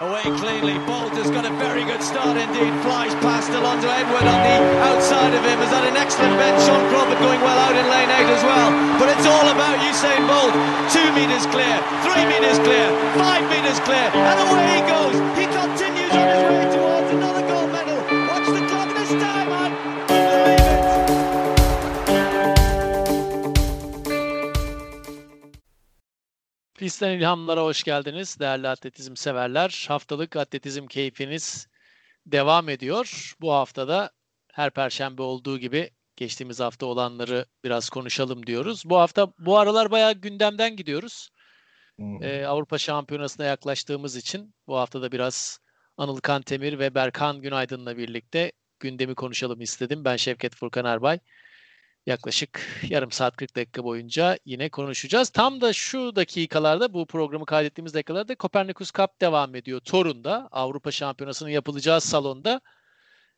away cleanly. Bolt has got a very good start indeed. Flies past Alonso Edward on the outside of him. Has had an excellent bend. Sean Crawford going well out in lane 8 as well. But it's all about Usain Bolt. Two metres clear, three metres clear, five metres clear. And away he goes. He continues on his way Pistten ilhamlara hoş geldiniz değerli atletizm severler. Haftalık atletizm keyfiniz devam ediyor. Bu haftada her perşembe olduğu gibi geçtiğimiz hafta olanları biraz konuşalım diyoruz. Bu hafta bu aralar bayağı gündemden gidiyoruz. Ee, Avrupa Şampiyonası'na yaklaştığımız için bu hafta da biraz Anıl Kantemir ve Berkan Günaydın'la birlikte gündemi konuşalım istedim. Ben Şevket Furkan Erbay. Yaklaşık yarım saat 40 dakika boyunca yine konuşacağız. Tam da şu dakikalarda bu programı kaydettiğimiz dakikalarda Copernicus Cup devam ediyor. Torun'da Avrupa Şampiyonası'nın yapılacağı salonda.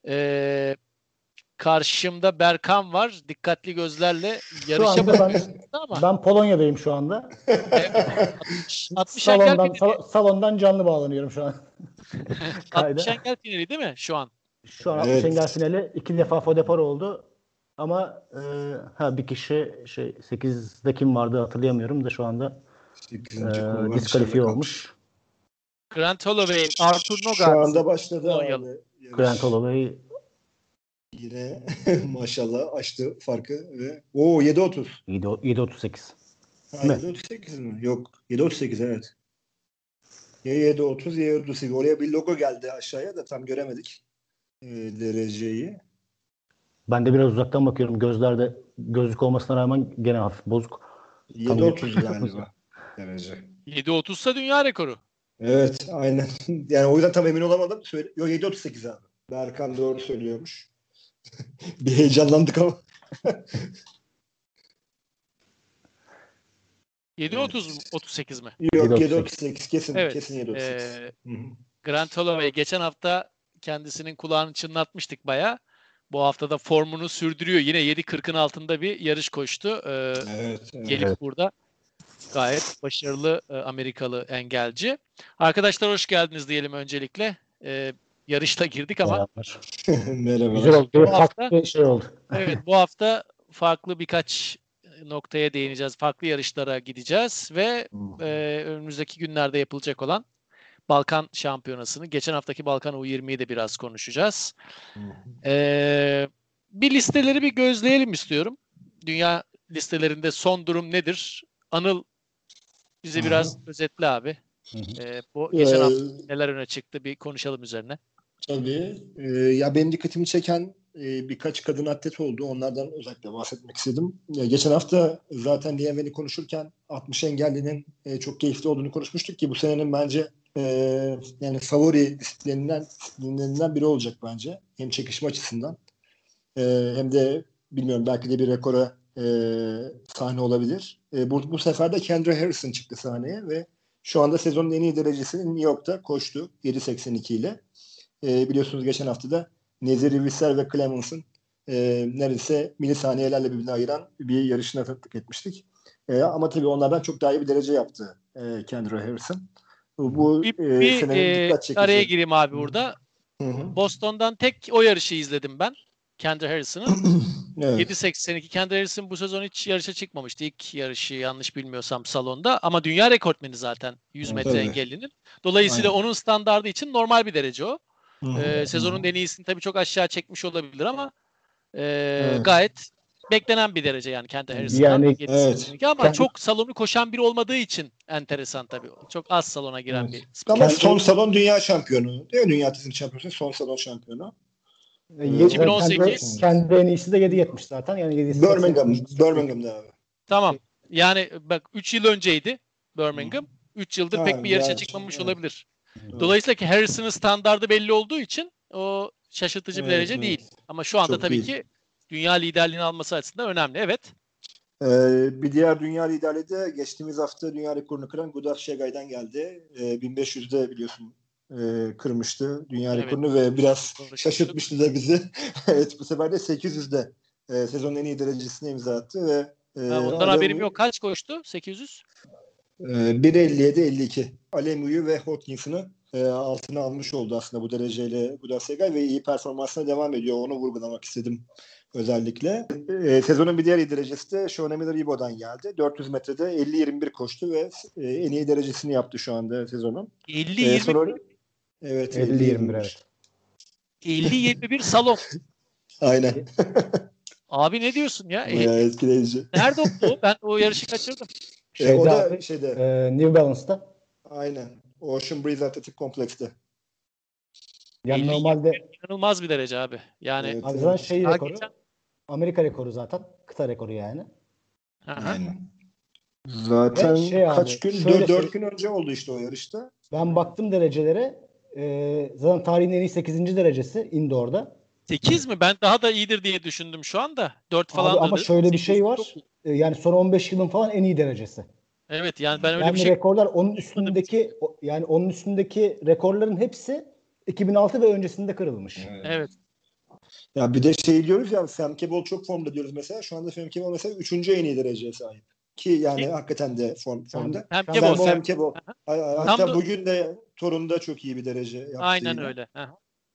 Ee, karşımda Berkan var. Dikkatli gözlerle yarışa anda ben- ama Ben Polonya'dayım şu anda. 60 salondan, engel finali, sal- salondan canlı bağlanıyorum şu an. kayda. 60 engel finali değil mi şu an? Şu an Evet. evet. engel finali iki defa fodepar oldu. Ama e, ha bir kişi şey 8'de kim vardı hatırlayamıyorum da şu anda e, diskalifiye olmuş. Grant Holloway, Arthur Şu Nogar. anda başladı abi. Grant Holloway Yine maşallah açtı farkı ve o 7.30. 7.38. Ha, Mi? 7.38 mi? Yok 7.38 evet. Ya 7.30 ya 7.38. Oraya bir logo geldi aşağıya da tam göremedik e, dereceyi. Ben de biraz uzaktan bakıyorum. Gözlerde gözlük olmasına rağmen gene hafif bozuk. 7.30 galiba derece. 7.30 ise dünya rekoru. Evet aynen. Yani o yüzden tam emin olamadım. Söyle Yok 7.38 abi. Berkan doğru söylüyormuş. bir heyecanlandık ama. 7.30 mu? 38 mi? Yok 7.38. 7.38 kesin Evet. kesin 7.38. Ee, Hı hı. Grant Holloway geçen hafta kendisinin kulağını çınlatmıştık baya. Bu hafta da formunu sürdürüyor. Yine 7.40'ın altında bir yarış koştu. Ee, Evet. gelip Evet. burada gayet başarılı e, Amerikalı engelci. Arkadaşlar hoş geldiniz diyelim öncelikle. Ee, yarışta girdik ama Beraber. Merhaba. Güzel oldu. Bu Farklı hafta- şey oldu. evet bu hafta farklı birkaç noktaya değineceğiz. Farklı yarışlara gideceğiz ve e, önümüzdeki günlerde yapılacak olan Balkan Şampiyonası'nı, geçen haftaki Balkan U20'yi de biraz konuşacağız. Ee, bir listeleri bir gözleyelim istiyorum. Dünya listelerinde son durum nedir? Anıl bize biraz özetle abi. Ee, bu geçen hafta neler öne çıktı bir konuşalım üzerine. Tabii. Ee, ya benim dikkatimi çeken e, birkaç kadın atlet oldu. Onlardan özellikle bahsetmek istedim. Ya, geçen hafta zaten DMV'ni konuşurken 60 engellinin e, çok keyifli olduğunu konuşmuştuk ki bu senenin bence e, yani favori disiplinlerinden, disiplinlerinden biri olacak bence. Hem çekişme açısından e, hem de bilmiyorum belki de bir rekora e, sahne olabilir. E, bu, bu sefer de Kendra Harrison çıktı sahneye ve şu anda sezonun en iyi derecesini New York'ta koştu 7.82 ile. E, biliyorsunuz geçen hafta da Nezeri Visser ve Clemens'ın e, neredeyse milisaniyelerle birbirine ayıran bir yarışına tanıklık etmiştik. E, ama tabii onlardan çok daha iyi bir derece yaptı e, Kendra Harrison. Bu, Bir, e, bir, e, araya gireyim abi burada. Hı hı. Boston'dan tek o yarışı izledim ben. Kendra Harrison'ın. Evet. 7.82 Kendra Harrison bu sezon hiç yarışa çıkmamıştı. İlk yarışı yanlış bilmiyorsam salonda. Ama dünya rekortmeni zaten 100 metre Tabii. engellinin. Dolayısıyla Aynen. onun standardı için normal bir derece o. Hı hı. Ee, sezonun en iyisini tabii çok aşağı çekmiş olabilir ama e, Evet. gayet beklenen bir derece yani Kendra Harrison'dan. Yani- 7.82 ama Kendi- çok salonu koşan biri olmadığı için enteresan tabii. Çok az salona giren Evet. bir. Ama Kendi- son salon dünya şampiyonu. Değil mi? Dünya atletizm şampiyonu. Son salon şampiyonu. E, 2018. Kendi, kendi en iyisi de 7.70 zaten. Yani 7.80. Birmingham. Birmingham'da abi. Tamam. Yani bak 3 yıl önceydi Birmingham. 3 yıldır Ha, pek bir yarışa yani, çıkmamış evet. olabilir. Dolayısıyla ki Harrison'ın standardı belli olduğu için o şaşırtıcı bir Evet, derece evet. değil. Ama şu anda Çok tabii değil. ki dünya liderliğini alması açısından önemli. Evet. Ee, bir diğer dünya liderliği de geçtiğimiz hafta dünya rekorunu kıran Gudaf Şegay'dan geldi. Ee, 1500'de biliyorsun e, kırmıştı dünya Evet. rekorunu ve biraz Konuşmuştuk. şaşırtmıştı da bizi. evet bu sefer de 800'de e, sezonun en iyi derecesine imza attı ve e, Ha, ondan Alemu- haberim yok. Kaç koştu? 800? e, 1.57 52. Alemu'yu ve Hodkinson'ı e, altına almış oldu aslında bu dereceyle bu Segay ve iyi performansına devam ediyor. Onu vurgulamak istedim özellikle. E, sezonun bir diğer iyi derecesi de Sean Miller Ibo'dan geldi. 400 metrede 50-21 koştu ve e, en iyi derecesini yaptı şu anda sezonun. 50-20 E, sonra, evet 50-21 evet. 50-21 salon. Aynen. Abi ne diyorsun ya? Bayağı etkileyici. Nerede o? Ben o yarışı kaçırdım. Şeyde, e, o da şeyde. E, New Balance'da. Aynen. Ocean Breeze Atletik Kompleks'te. Yani normalde inanılmaz bir derece abi. Yani evet, zaten şey rekoru. Geçen... Amerika rekoru zaten. Kıta rekoru yani. Aynen. Zaten şey kaç abi, gün? 4, 4 gün önce oldu işte o yarışta. Ben baktım derecelere. E, zaten tarihin en iyi 8. derecesi indoor'da. 8 mi? Ben daha da iyidir diye düşündüm şu anda. 4 falan Abi, Ama şöyle bir şey var. Çok... Yani son 15 yılın falan en iyi derecesi. Evet yani ben öyle yani bir şey rekorlar onun üstündeki yani onun üstündeki rekorların hepsi 2006 ve öncesinde kırılmış. Evet. evet. Ya bir de şey diyoruz ya Sam Kebol çok formda diyoruz mesela. Şu anda Sam Kebol mesela 3. en iyi dereceye sahip. Ki yani Kim? hakikaten de form, formda. Sam Kebol. Sam Kebol. Hatta bugün de Torun'da çok iyi bir derece yaptı. Aynen yine. öyle.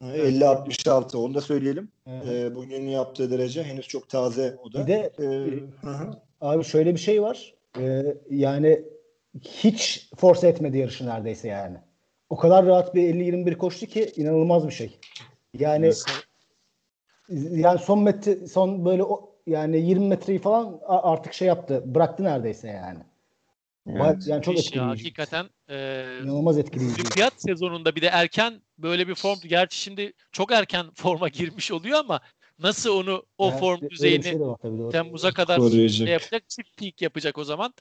50-66 onu da söyleyelim. Ee, bugün yaptığı derece henüz çok taze o da. Bir de ee, abi şöyle bir şey var. Ee, yani hiç force etmedi yarışı neredeyse yani. O kadar rahat bir 50-21 koştu ki inanılmaz bir şey. Yani yani son metre son böyle o, yani 20 metreyi falan artık şey yaptı. Bıraktı neredeyse yani. Evet. Yani çok etkileyici. Ya, hakikaten e, inanılmaz etkileyici. Olimpiyat sezonunda bir de erken böyle bir form gerçi şimdi çok erken forma girmiş oluyor ama nasıl onu o yani, form düzeyini şey Temmuz'a kadar şey yapacak çift peak yapacak o zaman.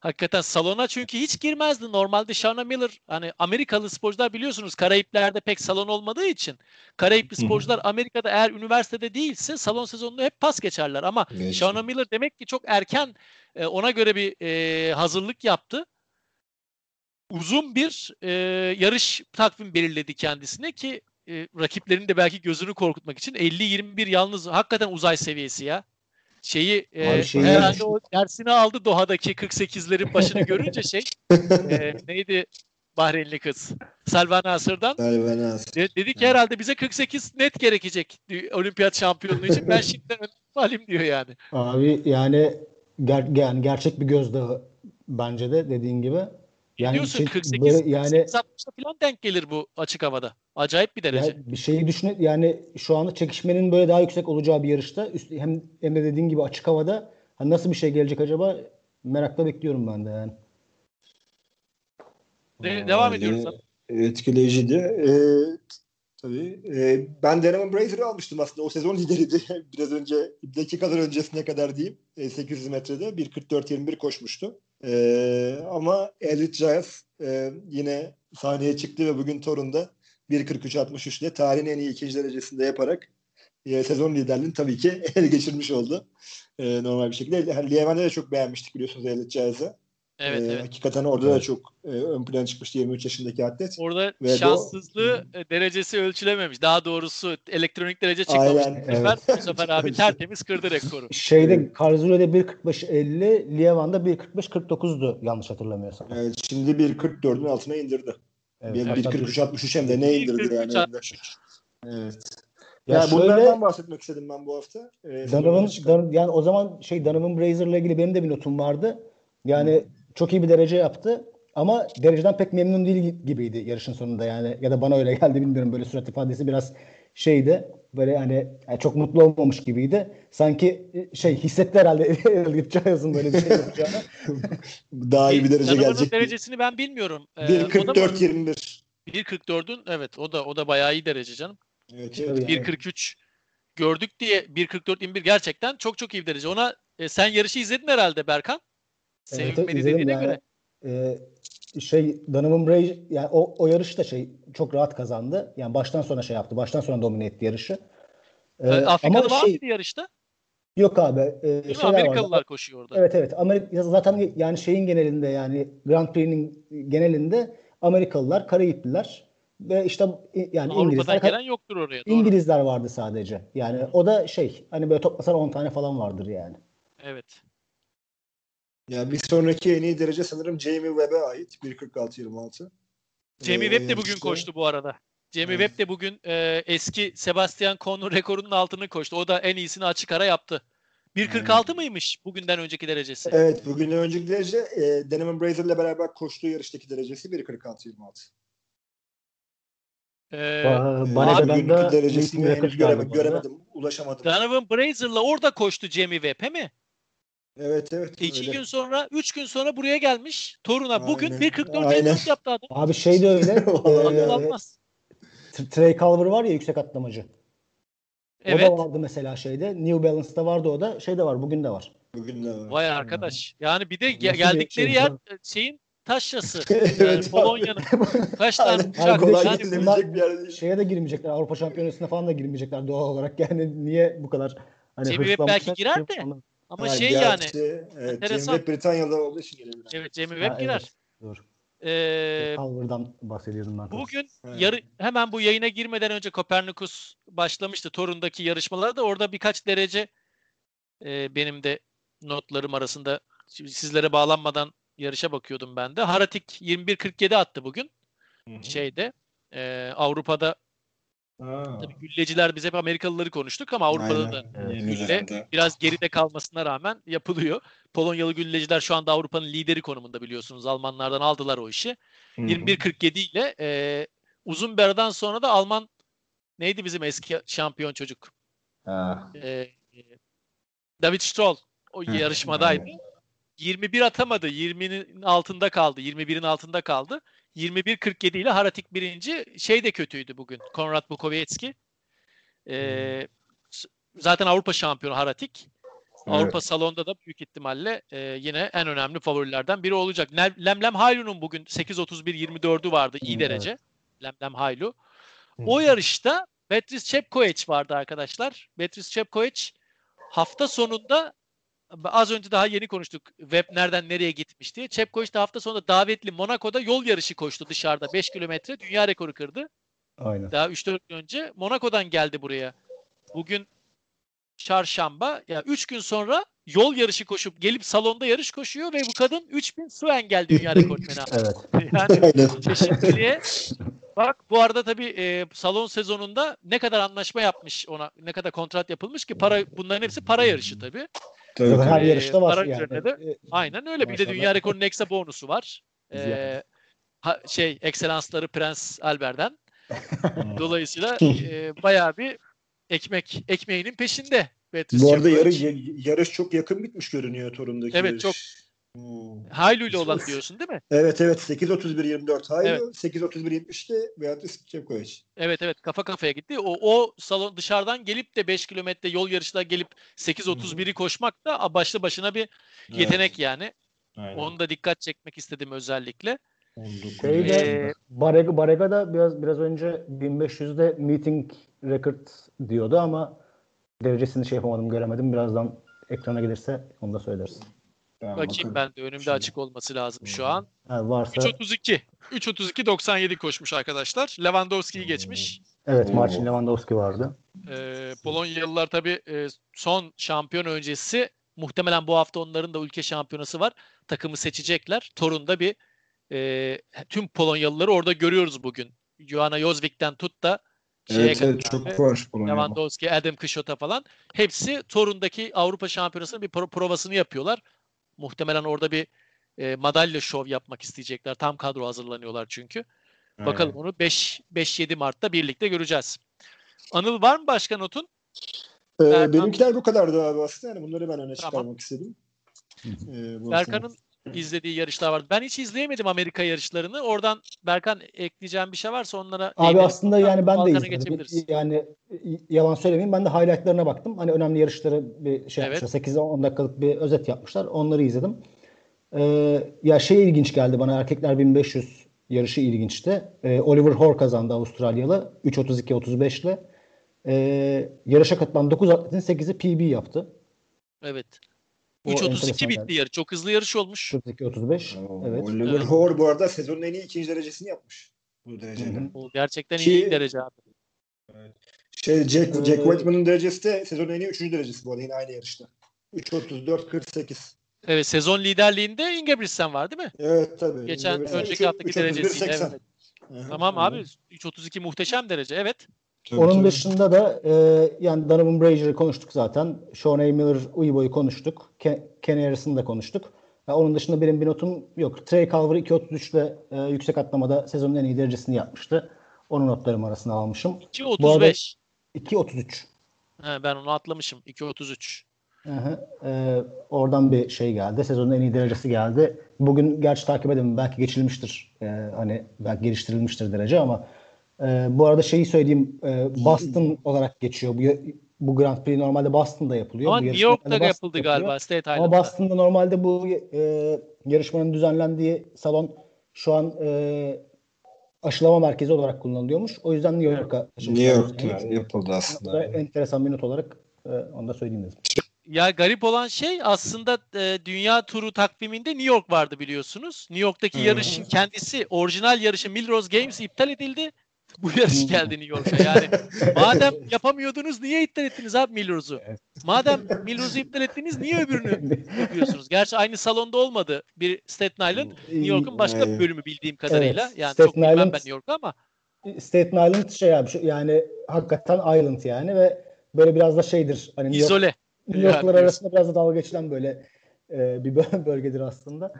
Hakikaten salona çünkü hiç girmezdi. Normalde Shauna Miller hani Amerikalı sporcular biliyorsunuz Karayipler'de pek salon olmadığı için Karayipli sporcular Amerika'da eğer üniversitede değilse salon sezonunda hep pas geçerler ama evet. Shauna Miller demek ki çok erken e, ona göre bir e, hazırlık yaptı. Uzun bir e, yarış takvim belirledi kendisine ki e, rakiplerin de belki gözünü korkutmak için 50-21 yalnız hakikaten uzay seviyesi ya şeyi e, şey herhalde o dersini aldı Doha'daki 48'lerin başını görünce şey e, neydi Bahreynli kız Selva Nasır'dan Selva Nasır. De, dedi ki herhalde bize 48 net gerekecek olimpiyat şampiyonluğu için ben şimdiden alayım diyor yani. Abi yani, ger, yani gerçek bir gözdağı bence de dediğin gibi. Yani diyorsun şey, 48 böyle yani 60'ta falan denk gelir bu açık havada. Acayip bir derece. Yani bir şeyi düşün yani şu anda çekişmenin böyle daha yüksek olacağı bir yarışta üst, hem, hem de dediğin gibi açık havada hani nasıl bir şey gelecek acaba merakla bekliyorum ben de yani. De, devam ediyoruz. Etkileyiciydi. Ee, tabii. Ee, ben Denham Brazer'ı almıştım aslında. O sezon lideriydi. Biraz önce dakikalar öncesine kadar diyeyim. 800 metrede 1.44-21 koşmuştu. Ee, ama Elliot Giles e, yine sahneye çıktı ve bugün Torun'da 1.43-63 ile tarihin en iyi ikinci derecesinde yaparak e, sezon liderliğini tabii ki ele geçirmiş oldu. E, normal bir şekilde. Yani Lieven'de de çok beğenmiştik biliyorsunuz Elliot Giles'ı. Evet, ee, evet. Hakikaten orada evet. da çok e, ön plan çıkmıştı 23 yaşındaki atlet. Orada Ve şanssızlığı o... E, derecesi ölçülememiş. Daha doğrusu elektronik derece çıkmamış. Aynen, bu, sefer, evet. bu sefer abi tertemiz kırdı rekoru. Şeyde Karlsruhe'de 1.45-50, Lieven'da 1.45-49'du yanlış hatırlamıyorsam. Evet, şimdi 1.44'ün altına indirdi. Evet, 1.43-63 hem de ne indirdi yani. Evet. Ya yani şöyle, bunlardan bahsetmek istedim ben bu hafta. Ee, Donovan, yani o zaman şey Donovan Brazer'la ilgili benim de bir notum vardı. Yani hmm çok iyi bir derece yaptı. Ama dereceden pek memnun değil gibiydi yarışın sonunda yani. Ya da bana öyle geldi bilmiyorum. Böyle surat ifadesi biraz şeydi. Böyle hani yani çok mutlu olmamış gibiydi. Sanki e, şey hissetti herhalde Giles böyle bir şey yapacağını. Daha iyi bir derece gelecek. derecesini ben bilmiyorum. 1.44-21. Ee, 1.44'ün evet o da o da bayağı iyi derece canım. Evet, evet. 1.43 gördük diye 1.44-21 gerçekten çok çok iyi bir derece. Ona e, sen yarışı izledin herhalde Berkan. Sevinmedi evet, dediğine yani, göre. E, şey Donovan Bray yani o, o yarış da şey çok rahat kazandı. Yani baştan sona şey yaptı. Baştan sona domine etti yarışı. E, Afrikalı var şey, mıydı yarışta? Yok abi. E, Amerikalılar vardı. koşuyor orada. Evet evet. Amerika zaten yani şeyin genelinde yani Grand Prix'nin genelinde Amerikalılar, Karayipliler ve işte yani Avrupa'dan İngilizler gelen yoktur oraya. Doğru. İngilizler vardı sadece. Yani o da şey hani böyle toplasan 10 tane falan vardır yani. Evet. Yani bir sonraki en iyi derece sanırım Jamie Webb'e ait 1.46-26. Jamie Ee, Webb de bugün işte- koştu bu arada. Jamie Evet. Webb de bugün e, eski Sebastian Cohn'un rekorunun altını koştu. O da en iyisini açık ara yaptı. 1.46 mıymış bugünden önceki derecesi? Evet bugün önceki derece e, Deneman Brazier ile beraber koştuğu yarıştaki derecesi 1.46-26. Ee, Ba- Ee, Banega'dan bugünkü da derecesini meeting henüz record göreme- galiba bu arada. göremedim. Ulaşamadım. Donovan Brazier'la orada koştu Jamie Webb he mi? Evet evet. İki öyle. gün sonra, üç gün sonra buraya gelmiş. Toruna bugün Aynen, 1.44 aynen. 54 yaptı adam. Abi şey de öyle. E, almaz. T- Trey Culver var ya yüksek atlamacı. Evet. O da vardı mesela şeyde. New Balance'da vardı o da. Şey de var bugün de var. Bugün de var. Vay arkadaş. Yani bir de Nasıl ge- bir geldikleri şey yer bu? e, şeyin taşrası. Evet yani. Polonya'nın kaç tane uçak. Kolay Yani bir yer değil. Şeye de girmeyecekler. Avrupa Şampiyonası'na falan da girmeyecekler doğal olarak. Yani niye bu kadar hani hırslanmışlar? belki girer de. Anlamadım. Ama Ha, şey yani. Evet, enteresan. Webb Britanyalı olduğu için gelebilir. Evet Jamie Ha, Webb evet. girer. Dur. Ee, Culver'dan bahsediyordum ben. bugün Evet. yarı, hemen bu yayına girmeden önce Kopernikus başlamıştı Torun'daki yarışmalara da orada birkaç derece e, benim de notlarım arasında şimdi sizlere bağlanmadan yarışa bakıyordum ben de. Haratik 21.47 attı bugün Hı hı. şeyde. e, Avrupa'da Ha. tabii gülleciler biz hep Amerikalıları konuştuk ama Avrupa'da Aynen. da Evet. Gülle biraz geride kalmasına rağmen yapılıyor. Polonyalı gülleciler şu anda Avrupa'nın lideri konumunda biliyorsunuz. Almanlardan aldılar o işi. Hı hı. 21.47 ile e, uzun bir aradan sonra da Alman neydi bizim eski şampiyon çocuk? Ha. E, e, David Stroll o Hı, yarışmadaydı. aynen. 21 atamadı. 20'nin altında kaldı. 21'in altında kaldı. 21.47 ile Haratik birinci. Şey de kötüydü bugün. Konrad Bukowiecki. E, s- zaten Avrupa şampiyonu Haratik. Avrupa salonda da büyük ihtimalle e, yine en önemli favorilerden biri olacak. Lemlem Haylu'nun bugün 8.31-24'ü vardı iyi Hı, derece. Lemlem Haylu. O yarışta Beatrice Çepkoeç vardı arkadaşlar. Beatrice Çepkoeç hafta sonunda az önce daha yeni konuştuk web nereden nereye gitmiş diye. Çepkoeç de hafta sonunda davetli Monaco'da yol yarışı koştu dışarıda 5 kilometre dünya rekoru kırdı. Aynen. Daha 3-4 gün önce Monaco'dan geldi buraya. Bugün çarşamba ya 3 gün sonra yol yarışı koşup gelip salonda yarış koşuyor ve bu kadın 3000 su engel dünya rekortmeni. Evet. yani çeşitliliğe bak bu arada tabii e, salon sezonunda ne kadar anlaşma yapmış ona ne kadar kontrat yapılmış ki para bunların hepsi para yarışı tabii. Tabii, Zaten her yarışta var Para yani. de E, Aynen öyle. Bir de dünya rekorunun ekstra bonusu var. Ee, ha- şey ekselansları Prens Albert'den. Dolayısıyla e, bayağı bir ekmek ekmeğinin peşinde. Beatrice Bu arada yarı, yarış çok yakın bitmiş görünüyor Torun'daki Evet, yarış. çok. Hmm. Haylu ile olan diyorsun değil mi? Evet evet 8.31-24 Haylo, Evet. 8.31-70'te Beatrice Çepkovic. Evet evet kafa kafaya gitti. O, o salon dışarıdan gelip de 5 kilometre yol yarışına gelip 8.31'i koşmak da başlı başına bir yetenek yani. Onu da dikkat çekmek istedim özellikle. Şeyde Ee, Barega, Barega da biraz biraz önce 1500'de meeting record diyordu ama derecesini şey yapamadım göremedim. Birazdan ekrana gelirse onu da söyleriz. Bakayım ben de önümde Şimdi. açık olması lazım şu an. Ha, varsa 3.32. 3.32.97 koşmuş arkadaşlar. Lewandowski'yi geçmiş. evet. Marcin Lewandowski vardı. Ee, Polonyalılar tabii e, son şampiyon öncesi muhtemelen bu hafta onların da ülke şampiyonası var. Takımı seçecekler. Torun'da bir e, tüm Polonyalıları orada görüyoruz bugün. Joanna Jozvik'ten tut da şeye Evet, evet çok var Polonya'da. Lewandowski, Adam Kışota falan hepsi Torun'daki Avrupa Şampiyonası'nın bir pro- provasını yapıyorlar. Muhtemelen orada bir e, madalya şov yapmak isteyecekler. Tam kadro hazırlanıyorlar çünkü. Bakalım onu 5 5-7 Mart'ta birlikte göreceğiz. Anıl var mı başka notun? Ee, Berkan- benimkiler bu kadardı abi aslında. Yani bunları ben öne Tamam. çıkarmak istedim. Ee, bu Berkan'ın izlediği yarışlar vardı. Ben hiç izleyemedim Amerika yarışlarını. Oradan Berkan ekleyeceğim bir şey varsa onlara Abi aslında yani ben de izledim. Yani yalan söylemeyeyim. Ben de highlightlarına baktım. Hani önemli yarışları bir şey Evet. yapmışlar. 8-10 dakikalık bir özet yapmışlar. Onları izledim. Ee, ya şey ilginç geldi bana. Erkekler 1500 yarışı ilginçti. Ee, Oliver Hoare kazandı Avustralyalı. 3.32-35 ile. Ee, yarışa katılan 9 atletin 8'i PB yaptı. Evet. O 3.32 enteresan bitti geldi. yarış. Çok hızlı yarış olmuş. 32-35. Oo, Evet. Oliver Evet. Hoare bu arada sezonun en iyi ikinci derecesini yapmış. Bu hı. O gerçekten Ki- iyi derece abi. Şey Jack, Ee, Jack Whiteman'ın derecesi de sezonun en iyi üçüncü derecesi bu arada yine aynı yarışta. 3.34-48. Evet sezon liderliğinde Ingebrigtsen var değil mi? Evet tabii. Geçen önceki haftaki 3.31, derecesiyle. 80. Evet. Tamam abi 3.32 muhteşem derece evet. Tabii, Onun tabii. dışında da e, yani Donovan Brazier'ı konuştuk zaten. Sean A. Miller, Uibo'yu konuştuk. Ken, Harrison'ı da konuştuk. Ya onun dışında benim bir notum yok. Trey Calver 2.33'te e, yüksek atlamada sezonun en iyi derecesini yapmıştı. Onun notlarım arasına almışım. 2.35. 2.33. He, ben onu atlamışım. 2.33. Hı hı. Ee, oradan bir şey geldi. Sezonun en iyi derecesi geldi. Bugün gerçi takip edemedim. Belki geçilmiştir. Ee, hani belki geliştirilmiştir derece ama e, bu arada şeyi söyleyeyim. E, Boston olarak geçiyor. Bu bu Grand Prix normalde Boston'da yapılıyor. Ama Bu New York'ta Boston'da yapıldı yapılıyor. galiba State Ama Island'da. Boston'da normalde bu e, yarışmanın düzenlendiği salon şu an e, aşılama merkezi olarak kullanılıyormuş. O yüzden New York'a New York'ta Yani, yapıldı aslında. enteresan bir not olarak e, onu da söyleyeyim dedim. Ya garip olan şey aslında e, dünya turu takviminde New York vardı biliyorsunuz. New York'taki Hı. yarışın kendisi orijinal yarışı Millrose Games iptal edildi. Bu yarış Hı. geldi New York'a yani. Madem yapamıyordunuz niye iptal ettiniz abi? Evet. Madem Millrose'u iptal ettiniz niye öbürünü yapıyorsunuz? Gerçi aynı salonda olmadı. Bir Staten Island, New York'un başka bir Evet. bölümü bildiğim kadarıyla. Evet, Yani Staten çok bilmem Island- ben New York'u ama Staten Island şey abi yani hakikaten island yani ve böyle biraz da şeydir hani New, York, izole. New Yorklar arasında biraz da dalga geçilen böyle e, bir bö- bölgedir aslında.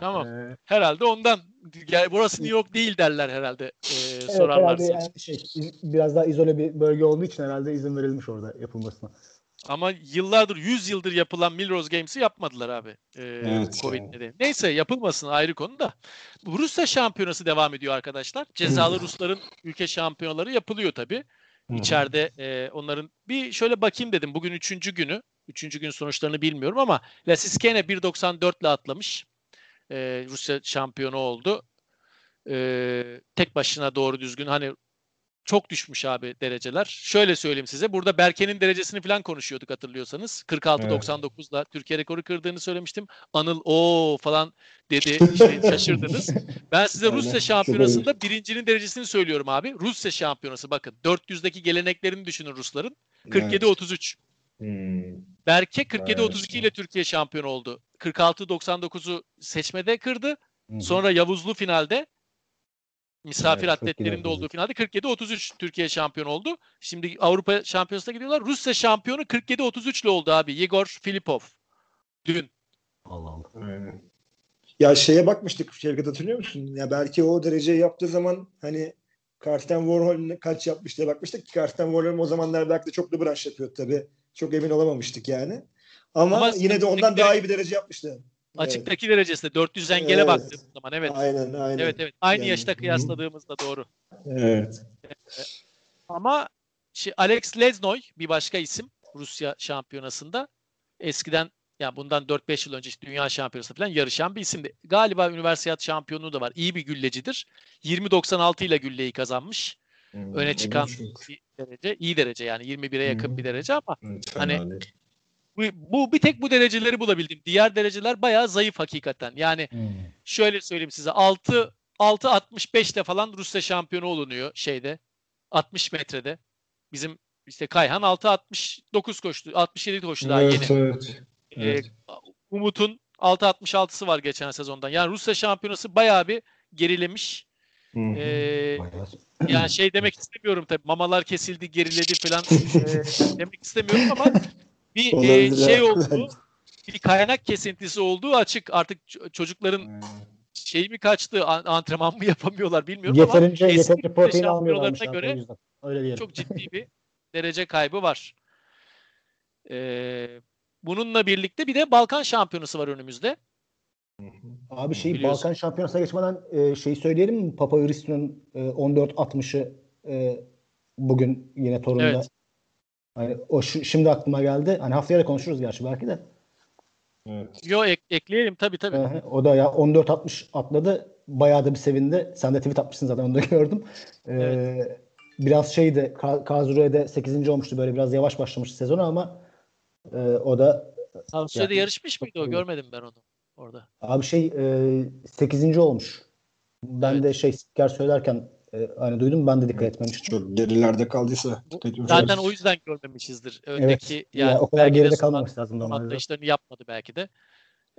Tamam. Ee, Herhalde ondan. Gel, burası New York değil derler herhalde. E, evet, sorarlarsa. herhalde yani şey biraz daha izole bir bölge olduğu için herhalde izin verilmiş orada yapılmasına. Ama yıllardır, 100 yıldır yapılan Millrose Games'i yapmadılar abi. Ee, Evet Covid ya. nedeni. Neyse yapılmasın ayrı konu da. Rusya şampiyonası devam ediyor arkadaşlar. Cezalı Rusların ülke şampiyonaları yapılıyor tabii. İçeride e, onların bir şöyle bakayım dedim. Bugün üçüncü günü. Üçüncü gün sonuçlarını bilmiyorum ama Lasiskene 1.94 ile atlamış. E, Rusya şampiyonu oldu. E, tek başına doğru düzgün hani çok düşmüş abi dereceler. Şöyle söyleyeyim size. Burada Berke'nin derecesini falan konuşuyorduk hatırlıyorsanız. 46-99'da Türkiye rekoru kırdığını söylemiştim. Anıl o falan dedi. İşte şaşırdınız. Ben size Aynen. Rusya şampiyonasında birincinin derecesini söylüyorum abi. Rusya şampiyonası bakın. 400'deki geleneklerini düşünün Rusların. 47-33. Hmm. Berke Evet. 47-32 ile Türkiye şampiyon oldu. 46-99'u seçmede kırdı. Hı hı. Sonra Yavuzlu finalde misafir Evet, atletlerinin de 47-33. olduğu finalde 47-33 Türkiye şampiyon oldu. Şimdi Avrupa şampiyonasına gidiyorlar. Rusya şampiyonu 47-33 ile oldu abi. Yegor Filipov. Dün. Allah Allah. Aynen. Ya şeye bakmıştık Şevket hatırlıyor musun? Ya belki o dereceyi yaptığı zaman hani Karsten Warhol ne- kaç yapmış diye bakmıştık. Karsten Warhol o zamanlar belki de çok da branş yapıyor tabii. Çok emin olamamıştık yani. Ama, Ama yine de ondan daha iyi bir derece yapmıştı. Evet. Açıktaki derecesinde 400 engele Evet. baktığımız zaman evet. Aynen aynen. Evet evet. Aynı Yani, yaşta hı. kıyasladığımızda doğru. Evet. Ama şey, Alex Leznoy bir başka isim Rusya şampiyonasında. Eskiden yani bundan 4-5 yıl önce işte dünya şampiyonası falan yarışan bir isimdi. Galiba üniversiyat şampiyonluğu da var. İyi bir güllecidir. 20.96 ile gülleyi kazanmış. Hmm. Öne çıkan Evet, bir derece. iyi derece yani 21'e yakın Hı. bir derece ama fena Hani-. Bu, bu bir tek bu dereceleri bulabildim. Diğer dereceler bayağı zayıf hakikaten. Yani Hmm. şöyle söyleyeyim size 6 6.65 ile falan Rusya şampiyonu olunuyor şeyde. 60 metrede. Bizim işte Kayhan 6.69 koştu. 67 koştu daha Evet, yeni. evet. Ee, evet. Umut'un 6.66'sı var geçen sezondan. Yani Rusya şampiyonası bayağı bir gerilemiş. Hı hı. Ee, yani şey demek istemiyorum tabii. Mamalar kesildi, geriledi falan ee, demek istemiyorum ama bir Olabilir, şey oldu. Bir kaynak kesintisi olduğu açık. Artık çocukların şey mi kaçtı, an- antrenman mı yapamıyorlar bilmiyorum ama Yeterince eski yeterince protein abi, göre. Öyle diyelim. çok ciddi bir derece kaybı var. Ee, bununla birlikte bir de Balkan şampiyonası var önümüzde. Abi şey Biliyorsun. Balkan Şampiyonası'na geçmeden e, şeyi söyleyelim mi? Papa Hristo'nun e, 14-60'ı e, bugün yine Torun'da. Evet. Hani o şu- şimdi aklıma geldi. Hani haftaya da konuşuruz gerçi belki de. Evet. Yo ek- ekleyelim tabii tabii. Hı. O da ya 14-60 atladı. Bayağı da bir sevindi. Sen de tweet atmışsın zaten onu da gördüm. Ee, Evet. Biraz şeydi Ka- Kazure'de 8. olmuştu böyle biraz yavaş başlamıştı sezonu ama e, o da Avusturya'da Yani- yarışmış mıydı o? Görmedim ben onu orada. abi şey e, 8. olmuş. Ben Evet. de şey spiker söylerken e, hani duydum ben de dikkat etmemiştim. Çok gerilerde kaldıysa dikkat etmiş Zaten o yüzden görmemişizdir. Evet. Öndeki ya, yani o kadar geride son kalmaması lazım normalde. yapmadı belki de.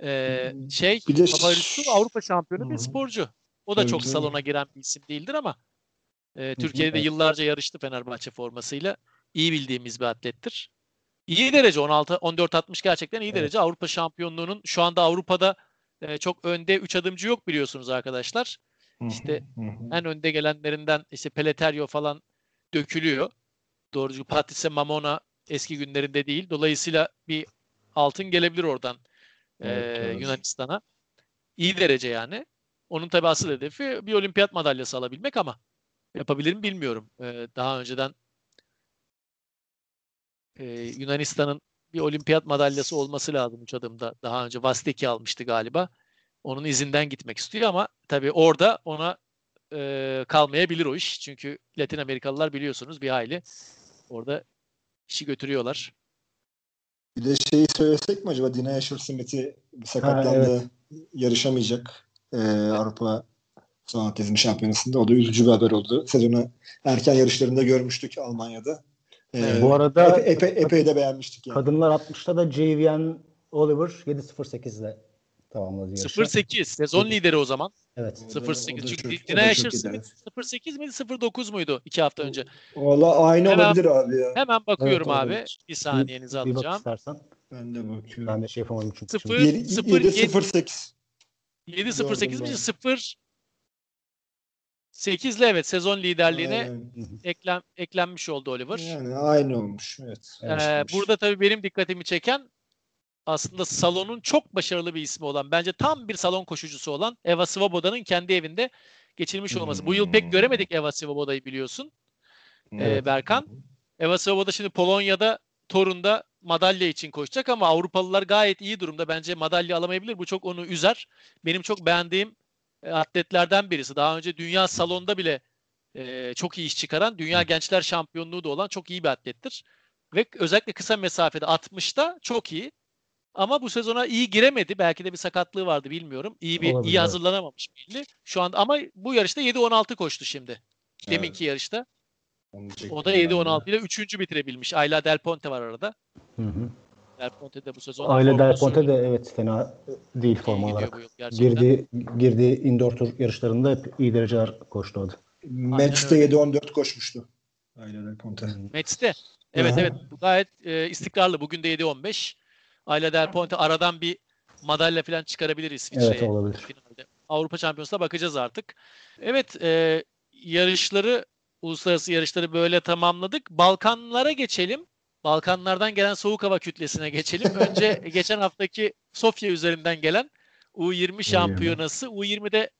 Ee, şey Bir de Papa Hristo Avrupa şampiyonu bir Hı hı. sporcu. O da Tabii çok salona giren bir isim değildir ama e, Türkiye'de de evet. yıllarca yarıştı Fenerbahçe formasıyla. İyi bildiğimiz bir atlettir. İyi derece 16 14-60 gerçekten iyi Evet. derece. Avrupa şampiyonluğunun şu anda Avrupa'da e, çok önde 3 adımcı yok biliyorsunuz arkadaşlar. İşte en önde gelenlerinden işte Peleterio falan dökülüyor. Doğrucu Patrice Mamona eski günlerinde değil. Dolayısıyla bir altın gelebilir oradan e, Evet, evet. Yunanistan'a. İyi derece yani. Onun tabii asıl hedefi bir olimpiyat madalyası alabilmek ama yapabilir mi bilmiyorum. E, daha önceden e, Yunanistan'ın bir olimpiyat madalyası olması lazım üç adımda. Daha önce Vasteki almıştı galiba. Onun izinden gitmek istiyor ama tabii orada ona e, kalmayabilir o iş. Çünkü Latin Amerikalılar biliyorsunuz bir hayli orada işi götürüyorlar. Bir de şeyi söylesek mi acaba Dina Asher Smith'i sakatlandı. Yarışamayacak ee, Avrupa son atletizm şampiyonasında. O da üzücü bir haber oldu. Sezonu erken yarışlarında görmüştük Almanya'da. Ee, Evet. Bu arada epey, epey, epey de beğenmiştik yani. kadınlar 60'ta da Javian Oliver 7.08 ile tamamladı yarışı. 0-8 sezon lideri o zaman. Evet. O da- o 0-8 da çünkü Dina iyi, Smith evet. 0-8 miydi 0-9 muydu iki hafta önce? Valla aynı Hemen- olabilir abi ya. Hemen bakıyorum Evet, abi. olabilir. Bir saniyenizi Bir bak alacağım. istersen. Ben de bakıyorum. Ben de şey yapamadım çünkü. 0 şimdi. 7 0 08 7-0-8 Gördüm mi? ben. 0 8'le evet sezon liderliğine Aynen. eklem, eklenmiş oldu Oliver. Yani aynı olmuş. Evet. Evet. Ee, burada tabii benim dikkatimi çeken aslında salonun çok başarılı bir ismi olan, bence tam bir salon koşucusu olan Eva Svoboda'nın kendi evinde geçirmiş olması. Bu yıl pek göremedik Eva Svoboda'yı biliyorsun ee, Berkan. Eva Svoboda şimdi Polonya'da, Torun'da madalya için koşacak ama Avrupalılar gayet iyi durumda. Bence madalya alamayabilir. Bu çok onu üzer. Benim çok beğendiğim e, atletlerden birisi. Daha önce dünya salonda bile e, çok iyi iş çıkaran, dünya gençler şampiyonluğu da olan çok iyi bir atlettir. Ve özellikle kısa mesafede 60'ta çok iyi. Ama bu sezona iyi giremedi. Belki de bir sakatlığı vardı bilmiyorum. İyi bir Olabilir, iyi evet. hazırlanamamış belli. Şu anda ama bu yarışta 7-16 koştu şimdi. Deminki yarışta. O da 7-16 ile 3. bitirebilmiş. Ayla Del Ponte var arada. Hı hı. Del Ponte de bu sezon formunu Del Ponte de evet fena değil İyi form olarak. Girdiği, girdiği indoor tur yarışlarında hep iyi dereceler koştu o da. Öyle. 7-14 koşmuştu. Aynen öyle Ponte. Mets'te. Evet Aha. evet. Bu gayet e, istikrarlı. Bugün de 7-15. Ayla Del Ponte aradan bir madalya falan çıkarabilir İsviçre'ye. Evet olabilir. finalde. Avrupa Şampiyonası'na bakacağız artık. Evet, e, yarışları, uluslararası yarışları böyle tamamladık. Balkanlara geçelim. Balkanlardan gelen soğuk hava kütlesine geçelim. Önce geçen haftaki Sofya üzerinden gelen U20 şampiyonası. U20'de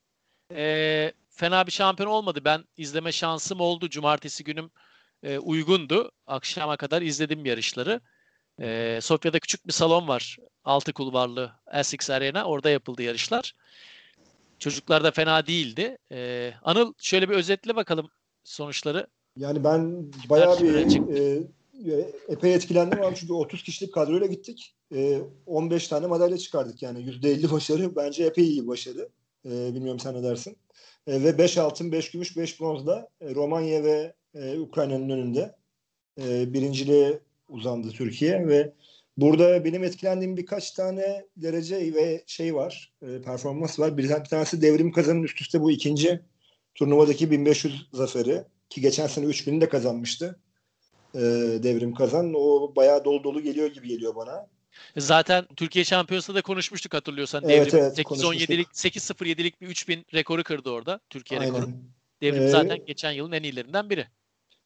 e, fena bir şampiyon olmadı. Ben izleme şansım oldu. Cumartesi günüm e, uygundu. Akşama kadar izledim yarışları. E, Sofya'da küçük bir salon var. Altı kulvarlı Essex Arena. Orada yapıldı yarışlar. Çocuklar da fena değildi. Ee, Anıl şöyle bir özetle bakalım sonuçları. Yani ben bayağı bir çıktı? e, epey etkilendim abi çünkü 30 kişilik kadroyla gittik. E, 15 tane madalya çıkardık yani %50 başarı bence epey iyi başarı. E, bilmiyorum sen ne dersin. E, ve 5 altın, 5 gümüş, 5 bronzla e, Romanya ve e, Ukrayna'nın önünde e, birinciliğe uzandı Türkiye ve burada benim etkilendiğim birkaç tane derece ve şey var, e, performans var. Bir, tanesi devrim kazanın üst üste bu ikinci turnuvadaki 1500 zaferi ki geçen sene 3000'i de kazanmıştı. E, devrim kazan. O bayağı dolu dolu geliyor gibi geliyor bana. Zaten Türkiye Şampiyonası'nda da konuşmuştuk hatırlıyorsan. Evet, Devrim evet, 8-17'lik 8-0-7'lik bir 3000 rekoru kırdı orada. Türkiye rekoru. Aynen. Devrim Ee, zaten geçen yılın en iyilerinden biri.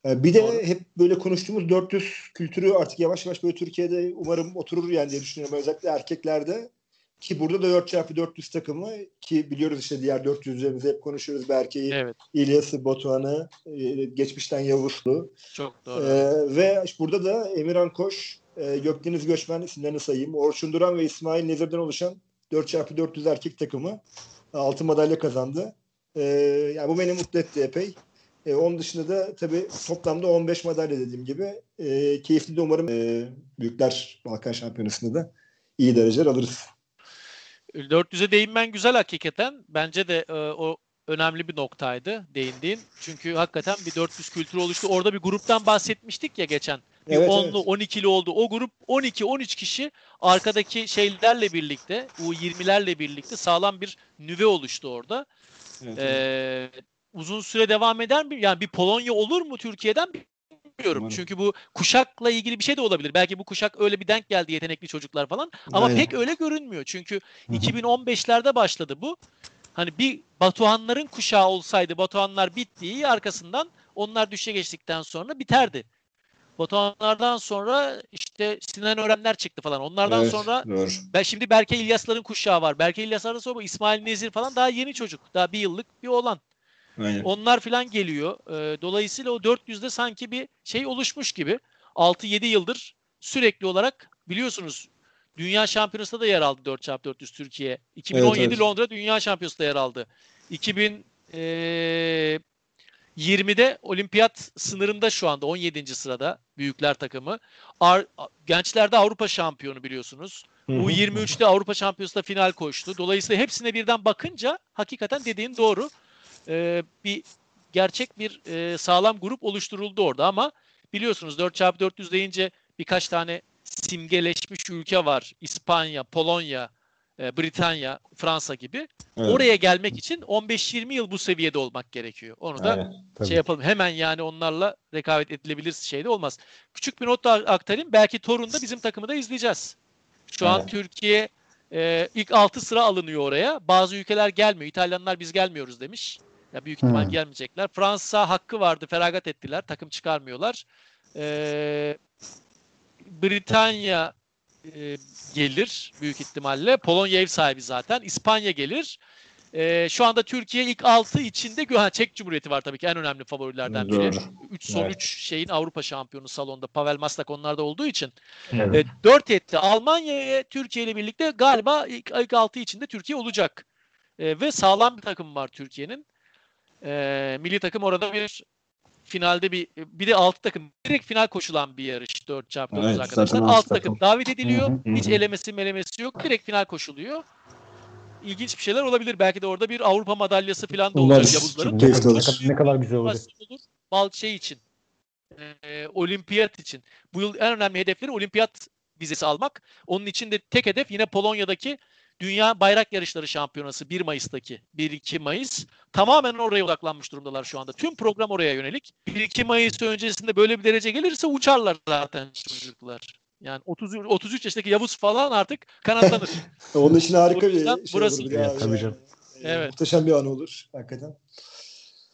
E, Bir de Doğru. hep böyle konuştuğumuz 400 kültürü artık yavaş yavaş böyle Türkiye'de umarım oturur yani diye düşünüyorum. Özellikle erkeklerde ki burada da 4x400 takımı ki biliyoruz işte diğer 400'lerimizi hep konuşuyoruz. Berke'yi, Evet. İlyas'ı, Batuhan'ı, e, geçmişten Yavuzlu. Çok doğru. Ee, ve işte burada da Emirhan Koş, e, Gökdeniz Göçmen isimlerini sayayım. Orçun Duran ve İsmail Nezir'den oluşan 4x400 erkek takımı altın madalya kazandı. Ee, yani bu beni mutlu etti epey. Ee, onun dışında da tabii toplamda 15 madalya dediğim gibi. E, keyifli de umarım e, Büyükler Balkan Şampiyonası'nda da iyi dereceler alırız. 400'e değinmen güzel hakikaten. Bence de e, o önemli bir noktaydı değindiğin. Çünkü hakikaten bir 400 kültürü oluştu. Orada bir gruptan bahsetmiştik ya geçen. Bir Evet, 10'lu evet. 12'li oldu. O grup 12-13 kişi arkadaki şeylerle birlikte, U20'lerle birlikte sağlam bir nüve oluştu orada. Evet, evet. Uzun süre devam eder mi? Yani bir Polonya olur mu Türkiye'den bilmiyorum. Umarım. Çünkü bu kuşakla ilgili bir şey de olabilir. Belki bu kuşak öyle bir denk geldi yetenekli çocuklar falan. Ama Aynen. pek öyle görünmüyor. Çünkü Hı hı. 2015'lerde başladı bu. Hani bir Batuhanların kuşağı olsaydı Batuhanlar bittiği arkasından onlar düşe geçtikten sonra biterdi. Batuhanlardan sonra işte Sinan Örenler çıktı falan. Onlardan Evet, sonra Doğru. ben şimdi Berke İlyasların kuşağı var. Berke İlyaslardan sonra bu İsmail Nezir falan daha yeni çocuk. Daha bir yıllık bir olan. Aynen. Onlar falan geliyor. Ee, dolayısıyla o 400'de sanki bir şey oluşmuş gibi. 6-7 yıldır sürekli olarak biliyorsunuz Dünya Şampiyonası'nda da yer aldı 4x400 Türkiye. 2017 evet. Londra Dünya Şampiyonası'nda yer aldı. 2020'de olimpiyat sınırında şu anda 17. sırada büyükler takımı. Ar- gençlerde Avrupa şampiyonu biliyorsunuz. U23'te Avrupa Şampiyonası'nda final koştu. Dolayısıyla hepsine birden bakınca hakikaten dediğin doğru. Ee, bir gerçek bir e, sağlam grup oluşturuldu orada ama biliyorsunuz 4x400 deyince birkaç tane simgeleşmiş ülke var. İspanya, Polonya, e, Britanya, Fransa gibi. Evet. Oraya gelmek için 15-20 yıl bu seviyede olmak gerekiyor. Onu da Aynen. Tabii. şey yapalım. Hemen yani onlarla rekabet edilebilir şey de olmaz. Küçük bir not da aktarayım. Belki Torun'da bizim takımı da izleyeceğiz. Şu an Evet. Türkiye e, ilk 6 sıra alınıyor oraya. Bazı ülkeler gelmiyor. İtalyanlar biz gelmiyoruz demiş. Ya büyük ihtimal Hmm. gelmeyecekler. Fransa hakkı vardı. Feragat ettiler. Takım çıkarmıyorlar. E, Britanya e, gelir büyük ihtimalle. Polonya ev sahibi zaten. İspanya gelir. E, şu anda Türkiye ilk 6 içinde ha, Çek Cumhuriyeti var tabii ki en önemli favorilerden biri. Doğru. 3 son Evet. 3 şeyin Avrupa şampiyonu salonda. Pavel Maslak onlarda olduğu için. Evet. E, 4 etti. Almanya'ya Türkiye ile birlikte galiba ilk, ilk 6 içinde Türkiye olacak. E, ve sağlam bir takım var Türkiye'nin. E, milli takım orada bir finalde bir bir de 6 takım direkt final koşulan bir yarış 4 çarpı Evet, arkadaşlar. zaten 6 altı takım takım. davet ediliyor. Hı hı, Hiç elemesi melemesi yok. Direkt final koşuluyor. İlginç bir şeyler olabilir. Belki de orada bir Avrupa madalyası falan da olacak Umarız. Yavuzların. Ne keyifli kadar, olur. ne kadar- ne kadar güzel olur. Bal şey için. e, olimpiyat için. Bu yıl en önemli hedefleri olimpiyat vizesi almak. Onun için de tek hedef yine Polonya'daki Dünya Bayrak Yarışları Şampiyonası 1 Mayıs'taki 1-2 Mayıs. Tamamen oraya odaklanmış durumdalar şu anda. Tüm program oraya yönelik. 1-2 Mayıs öncesinde böyle bir derece gelirse uçarlar zaten çocuklar. Yani 30, 33 yaşındaki Yavuz falan artık kanatlanır. Onun için harika bir şey burası- olur. Evet, tabii canım. Evet. Muhteşem bir an olur hakikaten.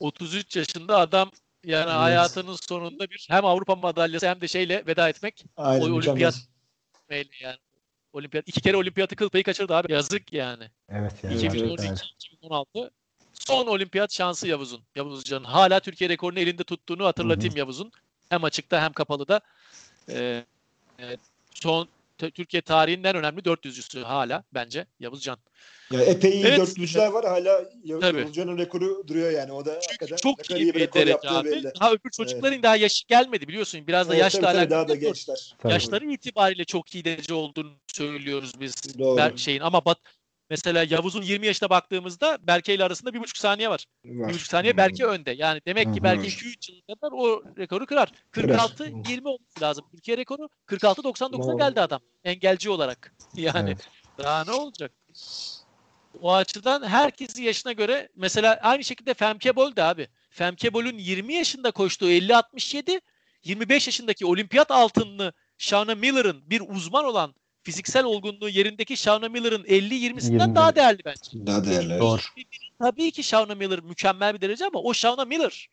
33 yaşında adam yani Evet. hayatının sonunda bir hem Avrupa madalyası hem de şeyle veda etmek. Aynen, O olimpiyat yani. Olimpiyat iki kere olimpiyatı kıl payı kaçırdı abi. Yazık yani. Evet yani. Evet, gerçekten 2012 öyle. 2016 son olimpiyat şansı Yavuz'un. Yavuz Can'ın hala Türkiye rekorunu elinde tuttuğunu hatırlatayım Yavuz'un. Hem açıkta hem kapalıda. Ee, e, son Türkiye tarihinin en önemli 400'cüsü hala bence Yavuz Can. Ya epey iyi Evet. dörtlücüler var hala Yavuz. Yavuzcan'ın rekoru duruyor yani. O da Çünkü çok iyi bir derece abi. belli. Daha öbür çocukların daha yaşı gelmedi biliyorsun. Biraz da Evet, yaşla tabii, alakalı. daha da gençler. Yaşları itibariyle çok iyi derece olduğunu söylüyoruz biz. Doğru. Şeyin ama bat, mesela Yavuz'un 20 yaşına baktığımızda Berke ile arasında bir buçuk saniye var. Var. Bir buçuk saniye Berke önde. Yani demek ki. Berke 2-3 yıl kadar o rekoru kırar. 46-20 olması lazım. Türkiye rekoru 46-99'a Doğru. geldi adam. Engelci olarak. Yani Evet. daha ne olacak? O açıdan herkesin yaşına göre mesela aynı şekilde Femke Bol da abi. Femke Bol'un 20 yaşında koştuğu 50-67 25 yaşındaki olimpiyat altınlı Shauna Miller'ın bir uzman olan fiziksel olgunluğu yerindeki Shauna Miller'ın 50-20'sinden 20. daha değerli bence. Daha değerli. Doğru. Tabii ki Shauna Miller mükemmel bir derece ama o Shauna Miller.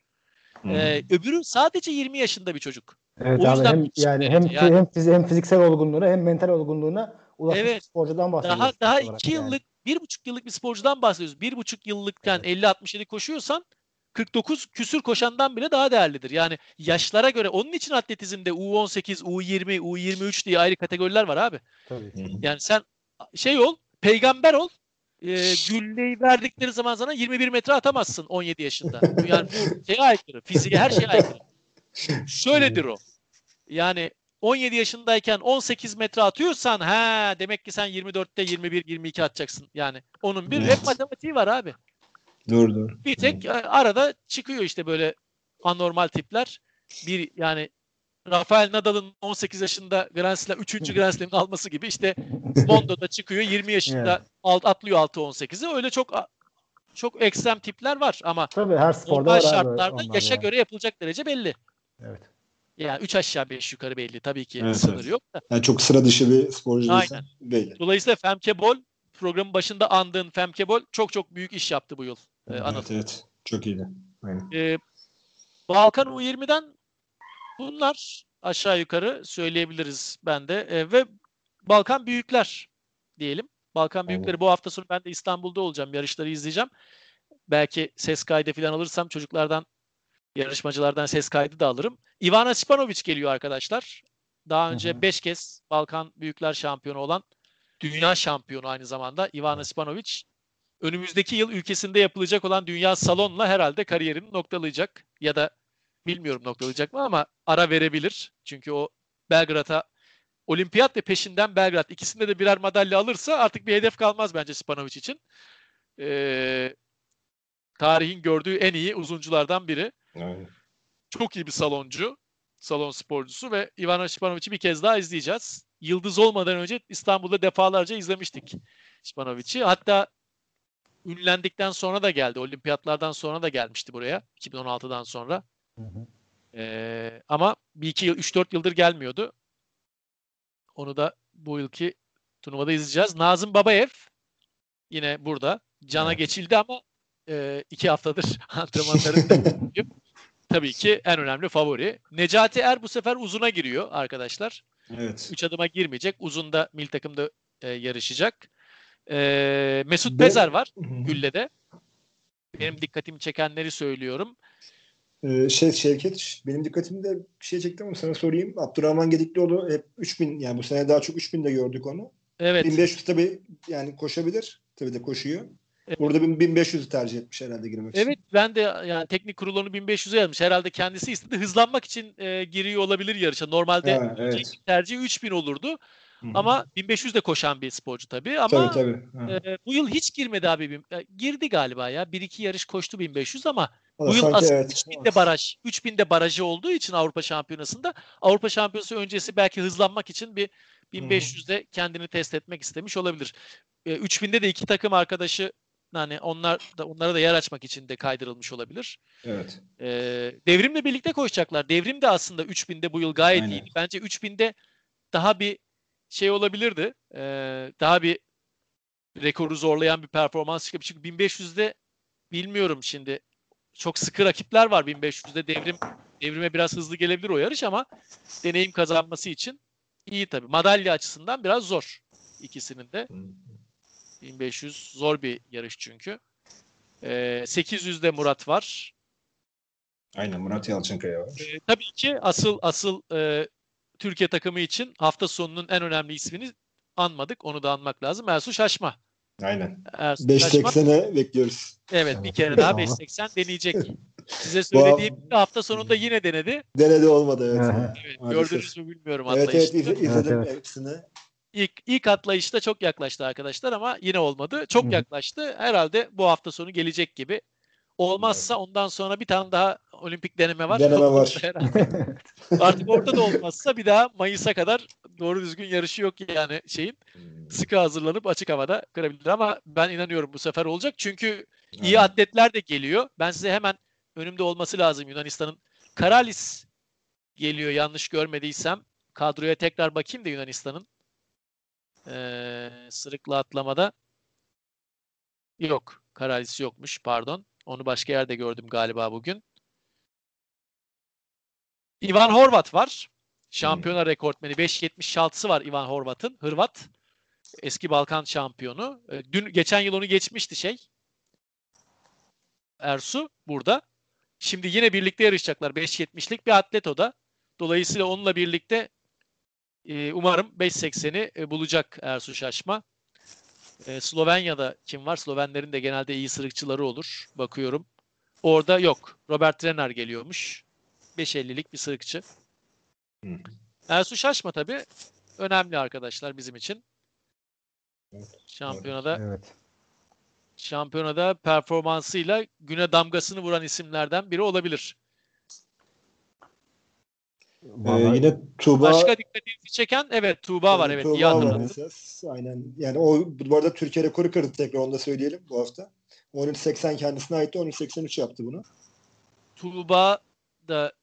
Ee, öbürü sadece 20 yaşında bir çocuk. Evet O abi yüzden hem yani hem. Yani- hem, fiz- hem fiziksel olgunluğuna hem mental olgunluğuna ulaşmış Evet. sporcudan bahsediyoruz. Daha daha olarak 2 yani. yıllık, bir buçuk yıllık bir sporcudan bahsediyoruz. Bir buçuk yıllıkken 50-67 koşuyorsan 49 küsür koşandan bile daha değerlidir. Yani yaşlara göre onun için atletizmde U18, U20, U23 diye ayrı kategoriler var abi. Tabii. Yani sen şey ol, peygamber ol. E, gülleyi verdikleri zaman sana 21 metre atamazsın 17 yaşında. Yani bu şeye aykırı. Fiziğe her şeye aykırı. Şöyledir o. Yani 17 yaşındayken 18 metre atıyorsan ha demek ki sen 24'te 21 22 atacaksın. Yani onun bir Evet. hep matematiği var abi. Doğru doğru. Bir tek e, arada çıkıyor işte böyle anormal tipler. Bir yani Rafael Nadal'ın 18 yaşında Grand Slam 3. Grand Slam'ini alması gibi işte Mondo'da çıkıyor 20 yaşında Evet. alt, atlıyor 6-18'i. Öyle çok çok ekstrem tipler var ama Tabii her sporda var şartlarda yaşa yani. göre yapılacak derece belli. Evet. Yani 3 aşağı 5 yukarı belli. Tabii ki Evet, sınır evet. yok da. Yani çok sıra dışı bir sporcu Aynen. belli. Dolayısıyla Femkebol programın başında andığın Femkebol çok çok büyük iş yaptı bu yıl. Anıl. Evet evet. Çok iyiydi. Aynen. Ee, Balkan U20'den bunlar aşağı yukarı söyleyebiliriz ben de. Ee, ve Balkan Büyükler diyelim. Balkan Büyükleri bu hafta sonu ben de İstanbul'da olacağım. Yarışları izleyeceğim. Belki ses kaydı falan alırsam çocuklardan yarışmacılardan ses kaydı da alırım. Ivana Spanovic geliyor arkadaşlar. Daha önce hı. 5 kez Balkan Büyükler şampiyonu olan dünya şampiyonu aynı zamanda Ivana Spanovic önümüzdeki yıl ülkesinde yapılacak olan dünya salonla herhalde kariyerini noktalayacak ya da bilmiyorum noktalayacak mı ama ara verebilir. Çünkü o Belgrad'a olimpiyat ve peşinden Belgrad ikisinde de birer madalya alırsa artık bir hedef kalmaz bence Spanovic için. Ee, tarihin gördüğü en iyi uzunculardan biri. Aynen. Çok iyi bir saloncu, salon sporcusu ve Ivana Şipanovic'i bir kez daha izleyeceğiz. Yıldız olmadan önce İstanbul'da defalarca izlemiştik Şipanovic'i. Hatta ünlendikten sonra da geldi. Olimpiyatlardan sonra da gelmişti buraya. 2016'dan sonra. Hı hı. Ee, ama bir iki yıl, 3-4 yıldır gelmiyordu. Onu da bu yılki turnuvada izleyeceğiz. Nazım Babaev yine burada. Cana Evet. geçildi ama e, iki haftadır antrenmanlarında tabii ki en önemli favori. Necati Er bu sefer uzuna giriyor arkadaşlar. Evet. 3 adıma girmeyecek. Uzunda mil takımda e, yarışacak. E, Mesut Be- Bezer var. Gülle'de. Benim dikkatimi çekenleri söylüyorum. Ee, şey Şevket benim dikkatimde bir şey çekti ama sana sorayım. Abdurrahman Gediklioğlu hep 3000 yani bu sene daha çok 3000'de gördük onu. Evet. 1500 tabii yani koşabilir. Tabii de koşuyor. Evet. Burada 1500'ü tercih etmiş herhalde girmek için. Evet ben de yani teknik kurul onu 1500'e yazmış. Herhalde kendisi istedi. Hızlanmak için e, giriyor olabilir yarışa. Normalde Ha, evet. ilk tercih 3000 olurdu. Hı hı. Ama 1500 de koşan bir sporcu tabii. Ama tabii tabii. E, bu yıl hiç girmedi abi. e, girdi galiba ya. Bir iki yarış koştu 1500 ama O bu yıl aslında evet. 3000'de baraj, 3000'de barajı olduğu için Avrupa Şampiyonası'nda Avrupa Şampiyonası öncesi belki hızlanmak için bir 1500'de kendini test etmek istemiş olabilir. E, 3000'de de iki takım arkadaşı hani onlar da onlara da yer açmak için de kaydırılmış olabilir. Evet. E, devrimle birlikte koşacaklar. Devrim de aslında 3000'de bu yıl gayet Aynen. iyiydi. Bence 3000'de daha bir şey olabilirdi. E, daha bir rekoru zorlayan bir performans çıkabilir. Çünkü 1500'de bilmiyorum şimdi çok sıkı rakipler var 1500'de devrim devrime biraz hızlı gelebilir o yarış ama deneyim kazanması için iyi tabii. Madalya açısından biraz zor ikisinin de. 1500 zor bir yarış çünkü. Ee, 800'de Murat var. Aynen Murat Yalçınkaya var. Ee, tabii ki asıl asıl e, Türkiye takımı için hafta sonunun en önemli ismini anmadık. Onu da anmak lazım. Ersu Şaşma. Aynen. Ersu Şaşma 5.80'e bekliyoruz. evet bir Evet, kere daha ama- 5.80 deneyecek. Size söylediğim hafta sonunda yine denedi. Denedi olmadı evet. Evet, Maalesef. gördünüz mü bilmiyorum Evet evet atlayışını. iz- izledim Evet, evet. hepsini. İlk, ilk atlayışta çok yaklaştı arkadaşlar ama yine olmadı. Çok yaklaştı. Herhalde bu hafta sonu gelecek gibi. Olmazsa ondan sonra bir tane daha olimpik deneme var. Deneme var. Artık orada da olmazsa bir daha Mayıs'a kadar doğru düzgün yarışı yok yani şeyin. Sıkı hazırlanıp açık havada kırabilir ama ben inanıyorum bu sefer olacak. Çünkü iyi atletler de geliyor. Ben size hemen önümde olması lazım Yunanistan'ın. Karalis geliyor yanlış görmediysem. Kadroya tekrar bakayım da Yunanistan'ın. Ee, sırıkla atlamada. Yok. Karalis yokmuş pardon. Onu başka yerde gördüm galiba bugün. Ivan Horvat var. Şampiyona rekortmeni. 5.76'sı var Ivan Horvat'ın. Hırvat. Eski Balkan şampiyonu. Ee, Dün geçen yıl onu geçmişti şey. Ersu burada. Şimdi yine birlikte yarışacaklar. 5.70'lik bir atlet o da. Dolayısıyla onunla birlikte e, umarım 5.80'i e, bulacak Ersu Şaşma. E, Slovenya'da kim var? Slovenlerin de genelde iyi sırıkçıları olur. Bakıyorum. Orada yok. Robert Renner geliyormuş. 5.50'lik bir sırıkçı. Hı. Ersu Şaşma tabii önemli arkadaşlar bizim için. Şampiyonada evet. şampiyonada performansıyla güne damgasını vuran isimlerden biri olabilir. Ee, yine Tuğba Başka dikkatinizi çeken evet Tuğba var evet Tuğba iyi esas. Aynen. Yani o bu arada Türkiye rekoru kırdı tekrar onu da söyleyelim bu hafta. 13.80 kendisine aitti. 13.83 yaptı bunu. Tuğba da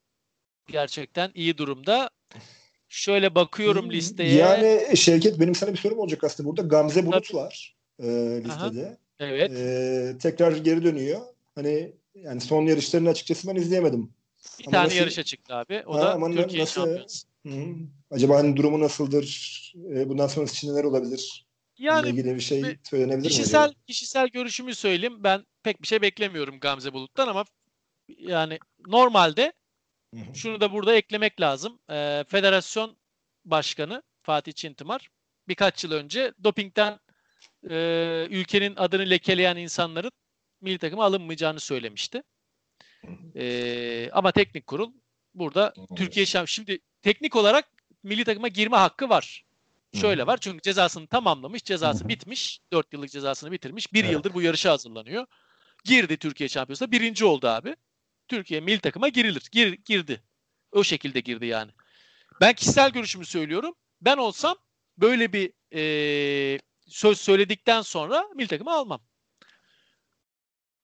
gerçekten iyi durumda. Şöyle bakıyorum listeye. Yani Şevket benim sana bir sorum olacak aslında burada. Gamze Bulut var e, listede. evet. E, tekrar geri dönüyor. Hani yani son yarışlarını açıkçası ben izleyemedim. Bir ama tane nasıl- yarışa çıktı abi. O Ha, da ama na- Türkiye nasıl- şampiyonası. Hı. Acaba hani durumu nasıldır? E, bundan sonrası için neler olabilir? Yani ilgili bir şey bir- söylenebilir mi? kişisel kişisel görüşümü söyleyeyim. Ben pek bir şey beklemiyorum Gamze Bulut'tan ama yani normalde şunu da burada eklemek lazım. Ee, federasyon başkanı Fatih Çintimar birkaç yıl önce dopingten e, ülkenin adını lekeleyen insanların milli takıma alınmayacağını söylemişti. Ee, ama teknik kurul burada Türkiye şamp şimdi teknik olarak milli takıma girme hakkı var. Şöyle var çünkü cezasını tamamlamış, cezası bitmiş. 4 yıllık cezasını bitirmiş. Bir Evet. yıldır bu yarışa hazırlanıyor. Girdi Türkiye şampiyonasında. Birinci oldu abi. Türkiye milli takıma girilir. Gir, girdi. O şekilde girdi yani. Ben kişisel görüşümü söylüyorum. Ben olsam böyle bir eee, söz söyledikten sonra milli takıma almam.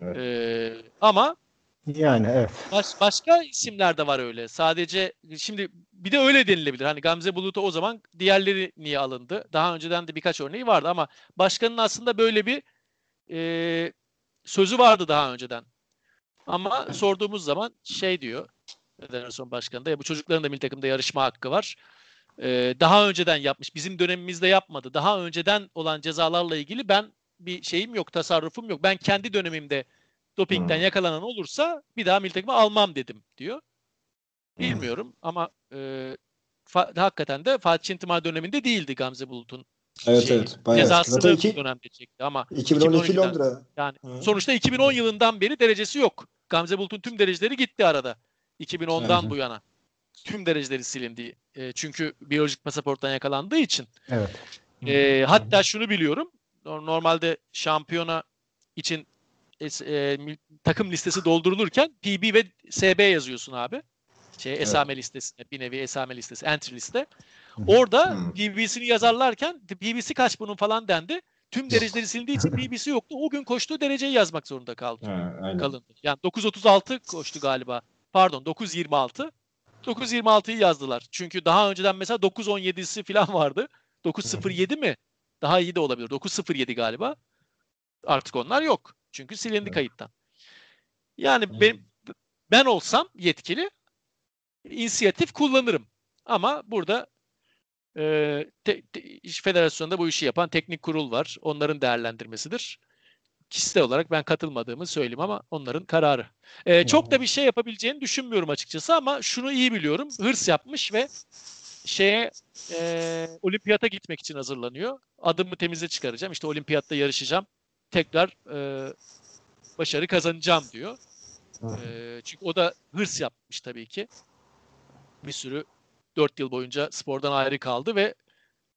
Evet. Eee, ama Yani evet. Baş- başka isimler de var öyle. Sadece şimdi bir de öyle denilebilir. Hani Gamze Bulut'a o zaman diğerleri niye alındı? Daha önceden de birkaç örneği vardı ama başkanın aslında böyle bir e, sözü vardı daha önceden. Ama sorduğumuz zaman şey diyor Federasyon Başkanı da ya bu çocukların da milli takımda yarışma hakkı var. E, daha önceden yapmış. Bizim dönemimizde yapmadı. Daha önceden olan cezalarla ilgili ben bir şeyim yok, tasarrufum yok. Ben kendi dönemimde dopingten Hmm. yakalanan olursa bir daha milli takıma almam dedim diyor. Bilmiyorum ama e, fa- hakikaten de Fatih Çintimar döneminde değildi Gamze Bulut'un Evet şeyi. evet. Bayağı cezasını iki- dönemde çekti ama 2012 2012'den Londra. yani Hı. sonuçta 2010 yılından beri derecesi yok. Gamze Bulut'un tüm dereceleri gitti arada. 2010'dan Evet. bu yana. Tüm dereceleri silindi. E, çünkü biyolojik pasaporttan yakalandığı için. Evet. E, hatta şunu biliyorum. no- Normalde şampiyona için e, takım listesi doldurulurken PB ve SB yazıyorsun abi. Şey esame listesine bir nevi esame listesi entry liste. Orada. PB'sini yazarlarken PB'si kaç bunun falan dendi. Tüm dereceleri sildiği için PB'si yoktu. O gün koştuğu dereceyi yazmak zorunda kaldı. Ha. Kalındı. Yani 936 koştu galiba. Pardon 926. 926'yı yazdılar. Çünkü daha önceden mesela 917'si falan vardı. 907 mi? Daha iyi de olabilir. 907 galiba. Artık onlar yok. Çünkü silindi Evet. kayıttan. Yani ben, ben olsam yetkili inisiyatif kullanırım. Ama burada e, te, te, iş federasyonda bu işi yapan teknik kurul var. Onların değerlendirmesidir. Kişisel olarak ben katılmadığımı söyleyeyim ama onların kararı. E, çok da bir şey yapabileceğini düşünmüyorum açıkçası ama şunu iyi biliyorum. Hırs yapmış ve şeye e, olimpiyata gitmek için hazırlanıyor. Adımı temize çıkaracağım. İşte olimpiyatta yarışacağım. Tekrar e, başarı kazanacağım diyor. E, çünkü o da hırs yapmış tabii ki. Bir sürü 4 yıl boyunca spordan ayrı kaldı ve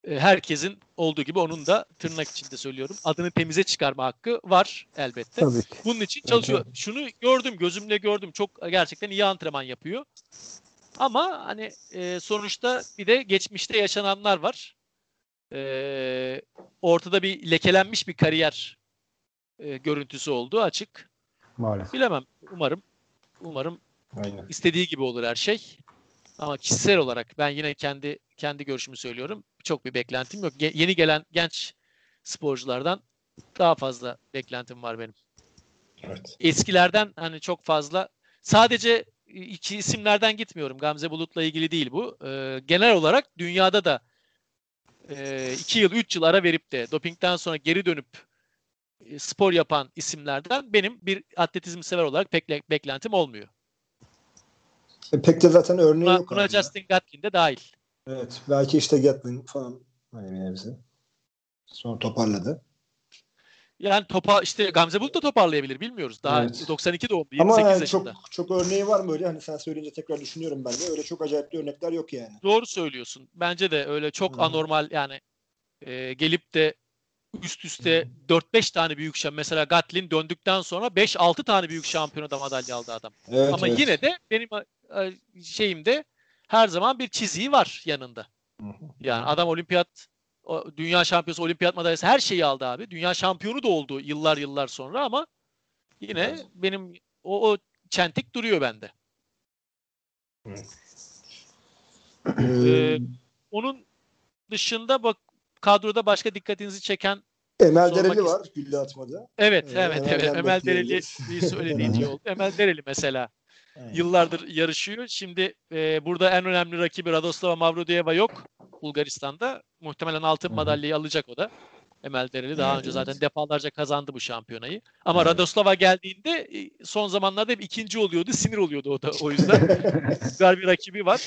e, herkesin olduğu gibi onun da tırnak içinde söylüyorum adını temize çıkarma hakkı var elbette. Tabii ki. Bunun için çalışıyor. Şunu gördüm, gözümle gördüm. Çok gerçekten iyi antrenman yapıyor. Ama hani e, sonuçta bir de geçmişte yaşananlar var. E, ortada bir lekelenmiş bir kariyer e, görüntüsü olduğu açık. Maalesef. Bilemem. Umarım umarım Aynen. istediği gibi olur her şey. Ama kişisel olarak ben yine kendi kendi görüşümü söylüyorum. Çok bir beklentim yok. Ge- yeni gelen genç sporculardan daha fazla beklentim var benim. Evet. Eskilerden hani çok fazla sadece iki isimlerden gitmiyorum. Gamze Bulut'la ilgili değil bu. Ee, genel olarak dünyada da e, iki yıl, üç yıl ara verip de dopingden sonra geri dönüp spor yapan isimlerden benim bir atletizm sever olarak pek le- beklentim olmuyor. E, pek de zaten örneği Buna, yok. buna ya. Justin Gatlin de dahil. Evet. Belki işte Gatlin falan hani bir nebze. Sonra toparladı. Yani topa işte Gamze Bulut da toparlayabilir bilmiyoruz. Daha Evet. 92 doğumlu Ama 28 yani yaşında. çok çok örneği var mı öyle? Hani sen söyleyince tekrar düşünüyorum ben de. Öyle çok acayip örnekler yok yani. Doğru söylüyorsun. Bence de öyle çok Hı. anormal yani e, gelip de üst üste 4-5 tane büyük şampiyon. Mesela Gatlin döndükten sonra 5-6 tane büyük şampiyonada madalya aldı adam. Evet, Ama evet. yine de benim şeyimde her zaman bir çiziği var yanında. Yani adam olimpiyat dünya şampiyonu, olimpiyat madalyası her şeyi aldı abi. Dünya şampiyonu da oldu yıllar yıllar sonra ama Yine benim o, o çentik duruyor bende. Ee, onun dışında bak kadroda başka dikkatinizi çeken Emel Dereli ist- var gülle atmada. evet Ee, evet evet Emel Dereli bekleyebiliriz. bir söylediğin iyi oldu. Emel Dereli mesela Evet. yıllardır yarışıyor. Şimdi e, burada en önemli rakibi Radoslava Mavrodiyeva yok Bulgaristan'da. Muhtemelen altın madalyayı alacak o da. Emel Dereli daha Evet, önce evet. zaten defalarca kazandı bu şampiyonayı. Ama Evet. Radoslava geldiğinde e, son zamanlarda hep ikinci oluyordu. Sinir oluyordu o da o yüzden. güzel bir rakibi var.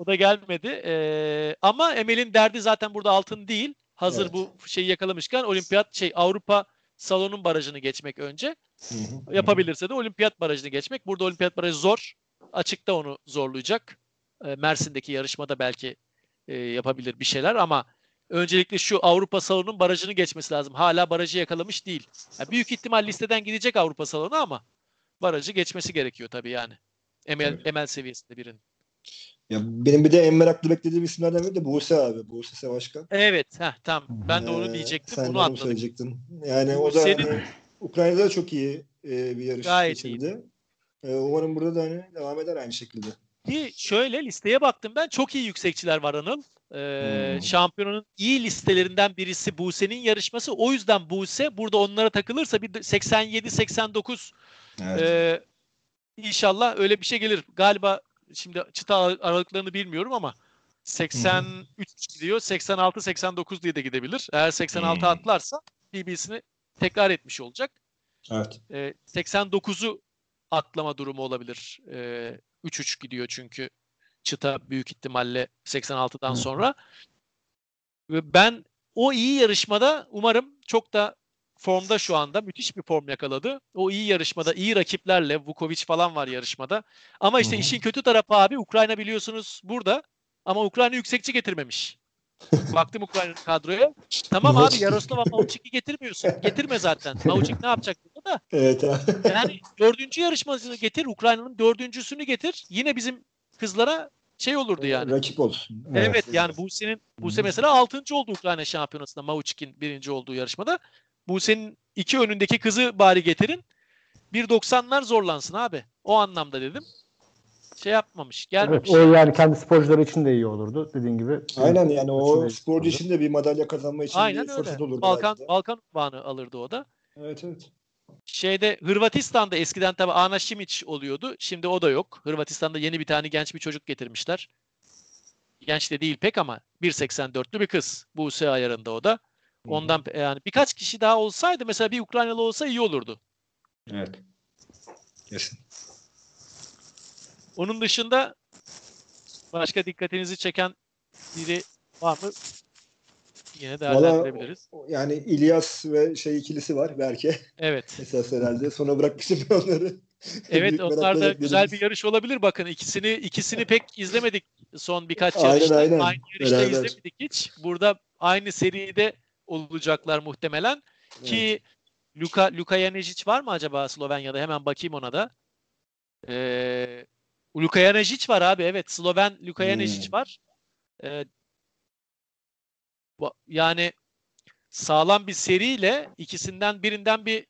O da gelmedi. Ee, ama Emel'in derdi zaten burada altın değil. Hazır Evet. bu şeyi yakalamışken olimpiyat şey Avrupa salonun barajını geçmek önce. Yapabilirse de olimpiyat barajını geçmek. Burada olimpiyat barajı zor. Açıkta onu zorlayacak. Ee, Mersin'deki yarışmada belki e, yapabilir bir şeyler ama öncelikle şu Avrupa salonun barajını geçmesi lazım. Hala barajı yakalamış değil. Yani büyük ihtimal listeden gidecek Avrupa salonu ama barajı geçmesi gerekiyor tabii yani. Emel, Tabii. emel seviyesinde birinin. Ya benim bir de en meraklı beklediğim isimlerden biri de Buse abi. Buse Sevaşkan. Evet, heh, tamam. Ben de onu Ee, diyecektim. Sen de Bunu onu atladık. söyleyecektin. Yani o da Buse'nin- hani, Ukrayna'da da çok iyi e, bir yarış Gayet geçirdi. E, umarım burada da hani devam eder aynı şekilde. Ki şöyle listeye baktım ben. Çok iyi yüksekçiler var Anıl. Ee, Hmm. Şampiyonun iyi listelerinden birisi Buse'nin yarışması. O yüzden Buse burada onlara takılırsa bir 87-89 Evet. Ee, inşallah öyle bir şey gelir. Galiba şimdi çıta ar- aralıklarını bilmiyorum ama 83 gidiyor. 86-89 diye de gidebilir. Eğer 86 Hmm. atlarsa BB'sini tekrar etmiş olacak. Evet. Ee, 89'u atlama durumu olabilir. Ee, 3-3 gidiyor çünkü çıta büyük ihtimalle 86'dan Hı. sonra. Ve ben o iyi yarışmada umarım çok da formda şu anda müthiş bir form yakaladı. O iyi yarışmada iyi rakiplerle Vukovic falan var yarışmada. Ama işte Hı hı. işin kötü tarafı abi Ukrayna biliyorsunuz burada ama Ukrayna yüksekçi getirmemiş. Baktım Ukrayna kadroya. Tamam abi Mauchik. Yaroslava Mauchik'i getirmiyorsun. Getirme zaten. Mauchik ne yapacak burada da? Evet abi. Yani dördüncü yarışmasını getir. Ukrayna'nın dördüncüsünü getir. Yine bizim kızlara şey olurdu yani. Rakip olsun. Evet, yani Buse'nin Buse mesela 6. oldu Ukrayna şampiyonasında Mauchik'in birinci olduğu yarışmada. Buse'nin iki önündeki kızı bari getirin. 1.90'lar zorlansın abi. O anlamda dedim. Şey yapmamış. Evet, Gelmemiş. o yani kendi sporcuları için de iyi olurdu dediğin gibi. Aynen yani o sporcu için de bir madalya kazanma için Aynen bir öyle. fırsat olur. Balkan belki de. Balkan unvanı alırdı o da. Evet evet. Şeyde Hırvatistan'da eskiden tabii Ana Šimić oluyordu. Şimdi o da yok. Hırvatistan'da yeni bir tane genç bir çocuk getirmişler. Genç de değil pek ama 1.84'lü bir kız. Buse ayarında o da. Ondan yani birkaç kişi daha olsaydı mesela bir Ukraynalı olsa iyi olurdu. Evet. Kesin. Onun dışında başka dikkatinizi çeken biri var mı? Yine değerlendirebiliriz. Yani İlyas ve şey ikilisi var belki. Evet. Esas herhalde. Sonra bırakmışım onları. Evet onlar da güzel bir yarış olabilir. Bakın ikisini ikisini pek izlemedik son birkaç Aynen, yarışta. aynen. Aynı yarışta Beraber. izlemedik hiç. Burada aynı seride olacaklar muhtemelen. Ki Luka Luka Janejic var mı acaba Slovenya'da? Hemen bakayım ona da. Ee, Luka Janejic var abi evet. Sloven Luka Hmm. Janejic var. Ee, yani sağlam bir seriyle ikisinden birinden bir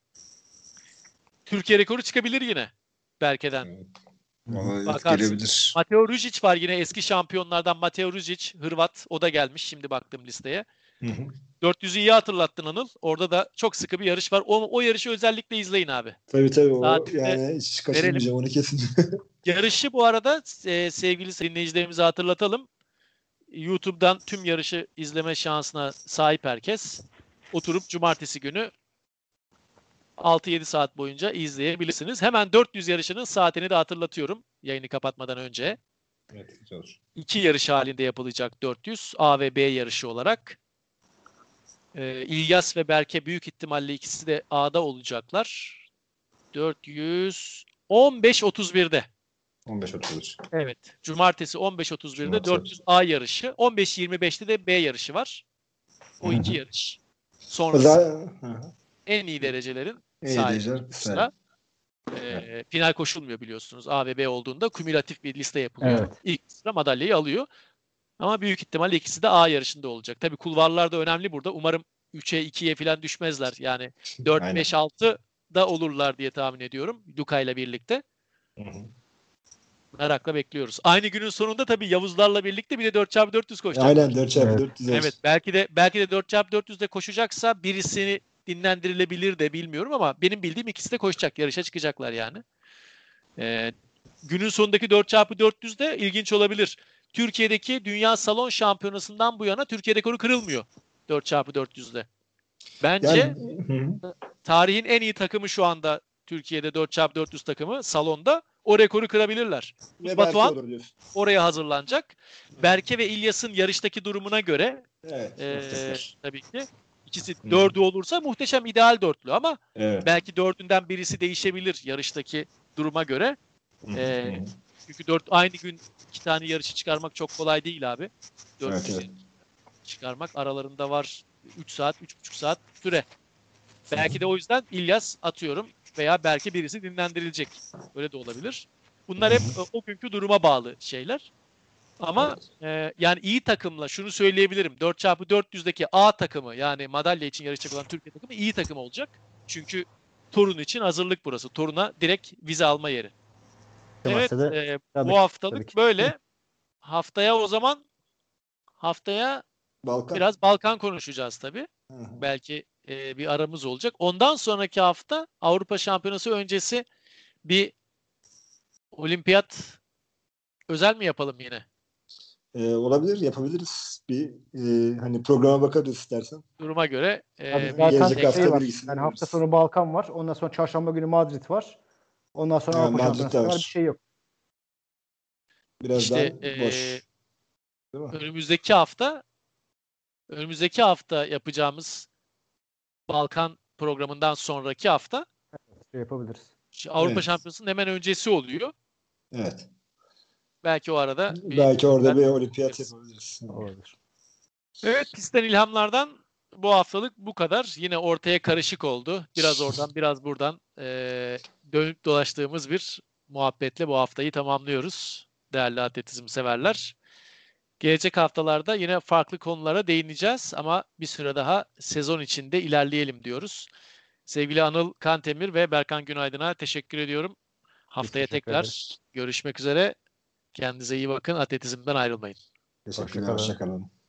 Türkiye rekoru çıkabilir yine Berke'den. Vallahi evet, Bakarsın. gelebilir. Mateo Ružić var yine eski şampiyonlardan Mateo Ružić Hırvat o da gelmiş şimdi baktım listeye. Hı hı. 400'ü iyi hatırlattın Anıl. Orada da çok sıkı bir yarış var. O, o yarışı özellikle izleyin abi. Tabii tabii o Saatinde yani hiç kaçırmayacağım onu kesin. Yarışı bu arada e, sevgili dinleyicilerimize hatırlatalım. YouTube'dan tüm yarışı izleme şansına sahip herkes oturup cumartesi günü 6-7 saat boyunca izleyebilirsiniz. Hemen 400 yarışının saatini de hatırlatıyorum yayını kapatmadan önce. Evet, güzel olur. İki yarış halinde yapılacak 400 A ve B yarışı olarak. Ee, İlyas ve Berke büyük ihtimalle ikisi de A'da olacaklar. 400 15.31'de. 15-30. Evet. Cumartesi 15.31'de Cumartesi. 400 A yarışı. 15.25'te de B yarışı var. O iki yarış. Sonrası Zaten Hı hı. en iyi derecelerin İyi sahibi dereceler, sıra. Ee, final koşulmuyor biliyorsunuz. A ve B olduğunda kümülatif bir liste yapılıyor. Evet. İlk sıra madalyayı alıyor. Ama büyük ihtimalle ikisi de A yarışında olacak. Tabii kulvarlar da önemli burada. Umarım 3'e 2'ye falan düşmezler. Yani 4, Aynen. 5, 6 da olurlar diye tahmin ediyorum. Luka ile birlikte. Merakla bekliyoruz. Aynı günün sonunda tabii Yavuzlarla birlikte bir de 4x400 koşacak. Aynen 4 çarpı Evet. 400 olsun. Evet belki de belki de 4x400'de koşacaksa birisini dinlendirilebilir de bilmiyorum ama benim bildiğim ikisi de koşacak. Yarışa çıkacaklar yani. Ee, günün sonundaki 4x400 de ilginç olabilir. Türkiye'deki Dünya Salon Şampiyonası'ndan bu yana Türkiye rekoru kırılmıyor 4x400'de. Bence Yani, tarihin en iyi takımı şu anda Türkiye'de 4x400 takımı salonda o rekoru kırabilirler. Ve belki Batuhan oraya hazırlanacak. Berke ve İlyas'ın yarıştaki durumuna göre Evet. muhteşem. tabii ki. İkisi Hı. dördü olursa muhteşem ideal dörtlü ama Evet. belki dördünden birisi değişebilir yarıştaki duruma göre. Hı. Ee, çünkü dört aynı gün iki tane yarışı çıkarmak çok kolay değil abi. Dört Evet, kişi evet. çıkarmak aralarında var 3 saat, 3,5 saat süre. Belki de o yüzden İlyas atıyorum veya belki birisi dinlendirilecek. Öyle de olabilir. Bunlar hep e, o günkü duruma bağlı şeyler. Ama e, yani iyi takımla şunu söyleyebilirim. 4x400'deki A takımı yani madalya için yarışacak olan Türkiye takımı iyi takım olacak. Çünkü Torun için hazırlık burası. Torun'a direkt vize alma yeri. Evet, e, tabii bu haftalık tabii böyle. Haftaya o zaman haftaya Balkan. biraz Balkan konuşacağız tabii. Hı hı. Belki e, bir aramız olacak. Ondan sonraki hafta Avrupa Şampiyonası öncesi bir olimpiyat özel mi yapalım yine? Ee, olabilir, yapabiliriz. Bir e, hani programa bakarız istersen. Duruma göre e, zaten gelecek şey hafta var. Yani hafta sonu Balkan var. Ondan sonra çarşamba günü Madrid var. Ondan sonra Avrupa Şampiyonası var. Bir şey yok. Biraz işte daha e, boş. Değil mi? önümüzdeki hafta önümüzdeki hafta yapacağımız Balkan programından sonraki hafta Şey yapabiliriz. Avrupa Evet. Şampiyonası'nın hemen öncesi oluyor. Evet. Belki o arada bir- Belki orada bir olimpiyat yapabiliriz. Olabilir. Evet pistten ilhamlardan bu haftalık bu kadar. Yine ortaya karışık oldu. Biraz oradan biraz buradan eee, dönüp dolaştığımız bir muhabbetle bu haftayı tamamlıyoruz. Değerli atletizm severler. Gelecek haftalarda yine farklı konulara değineceğiz ama bir süre daha sezon içinde ilerleyelim diyoruz. Sevgili Anıl Kantemir ve Berkan Günaydın'a teşekkür ediyorum. Haftaya teşekkür tekrar ederiz. görüşmek üzere. Kendinize iyi bakın. Atletizmden ayrılmayın. Teşekkürler. Hoşçakalın. Hoşçakalın.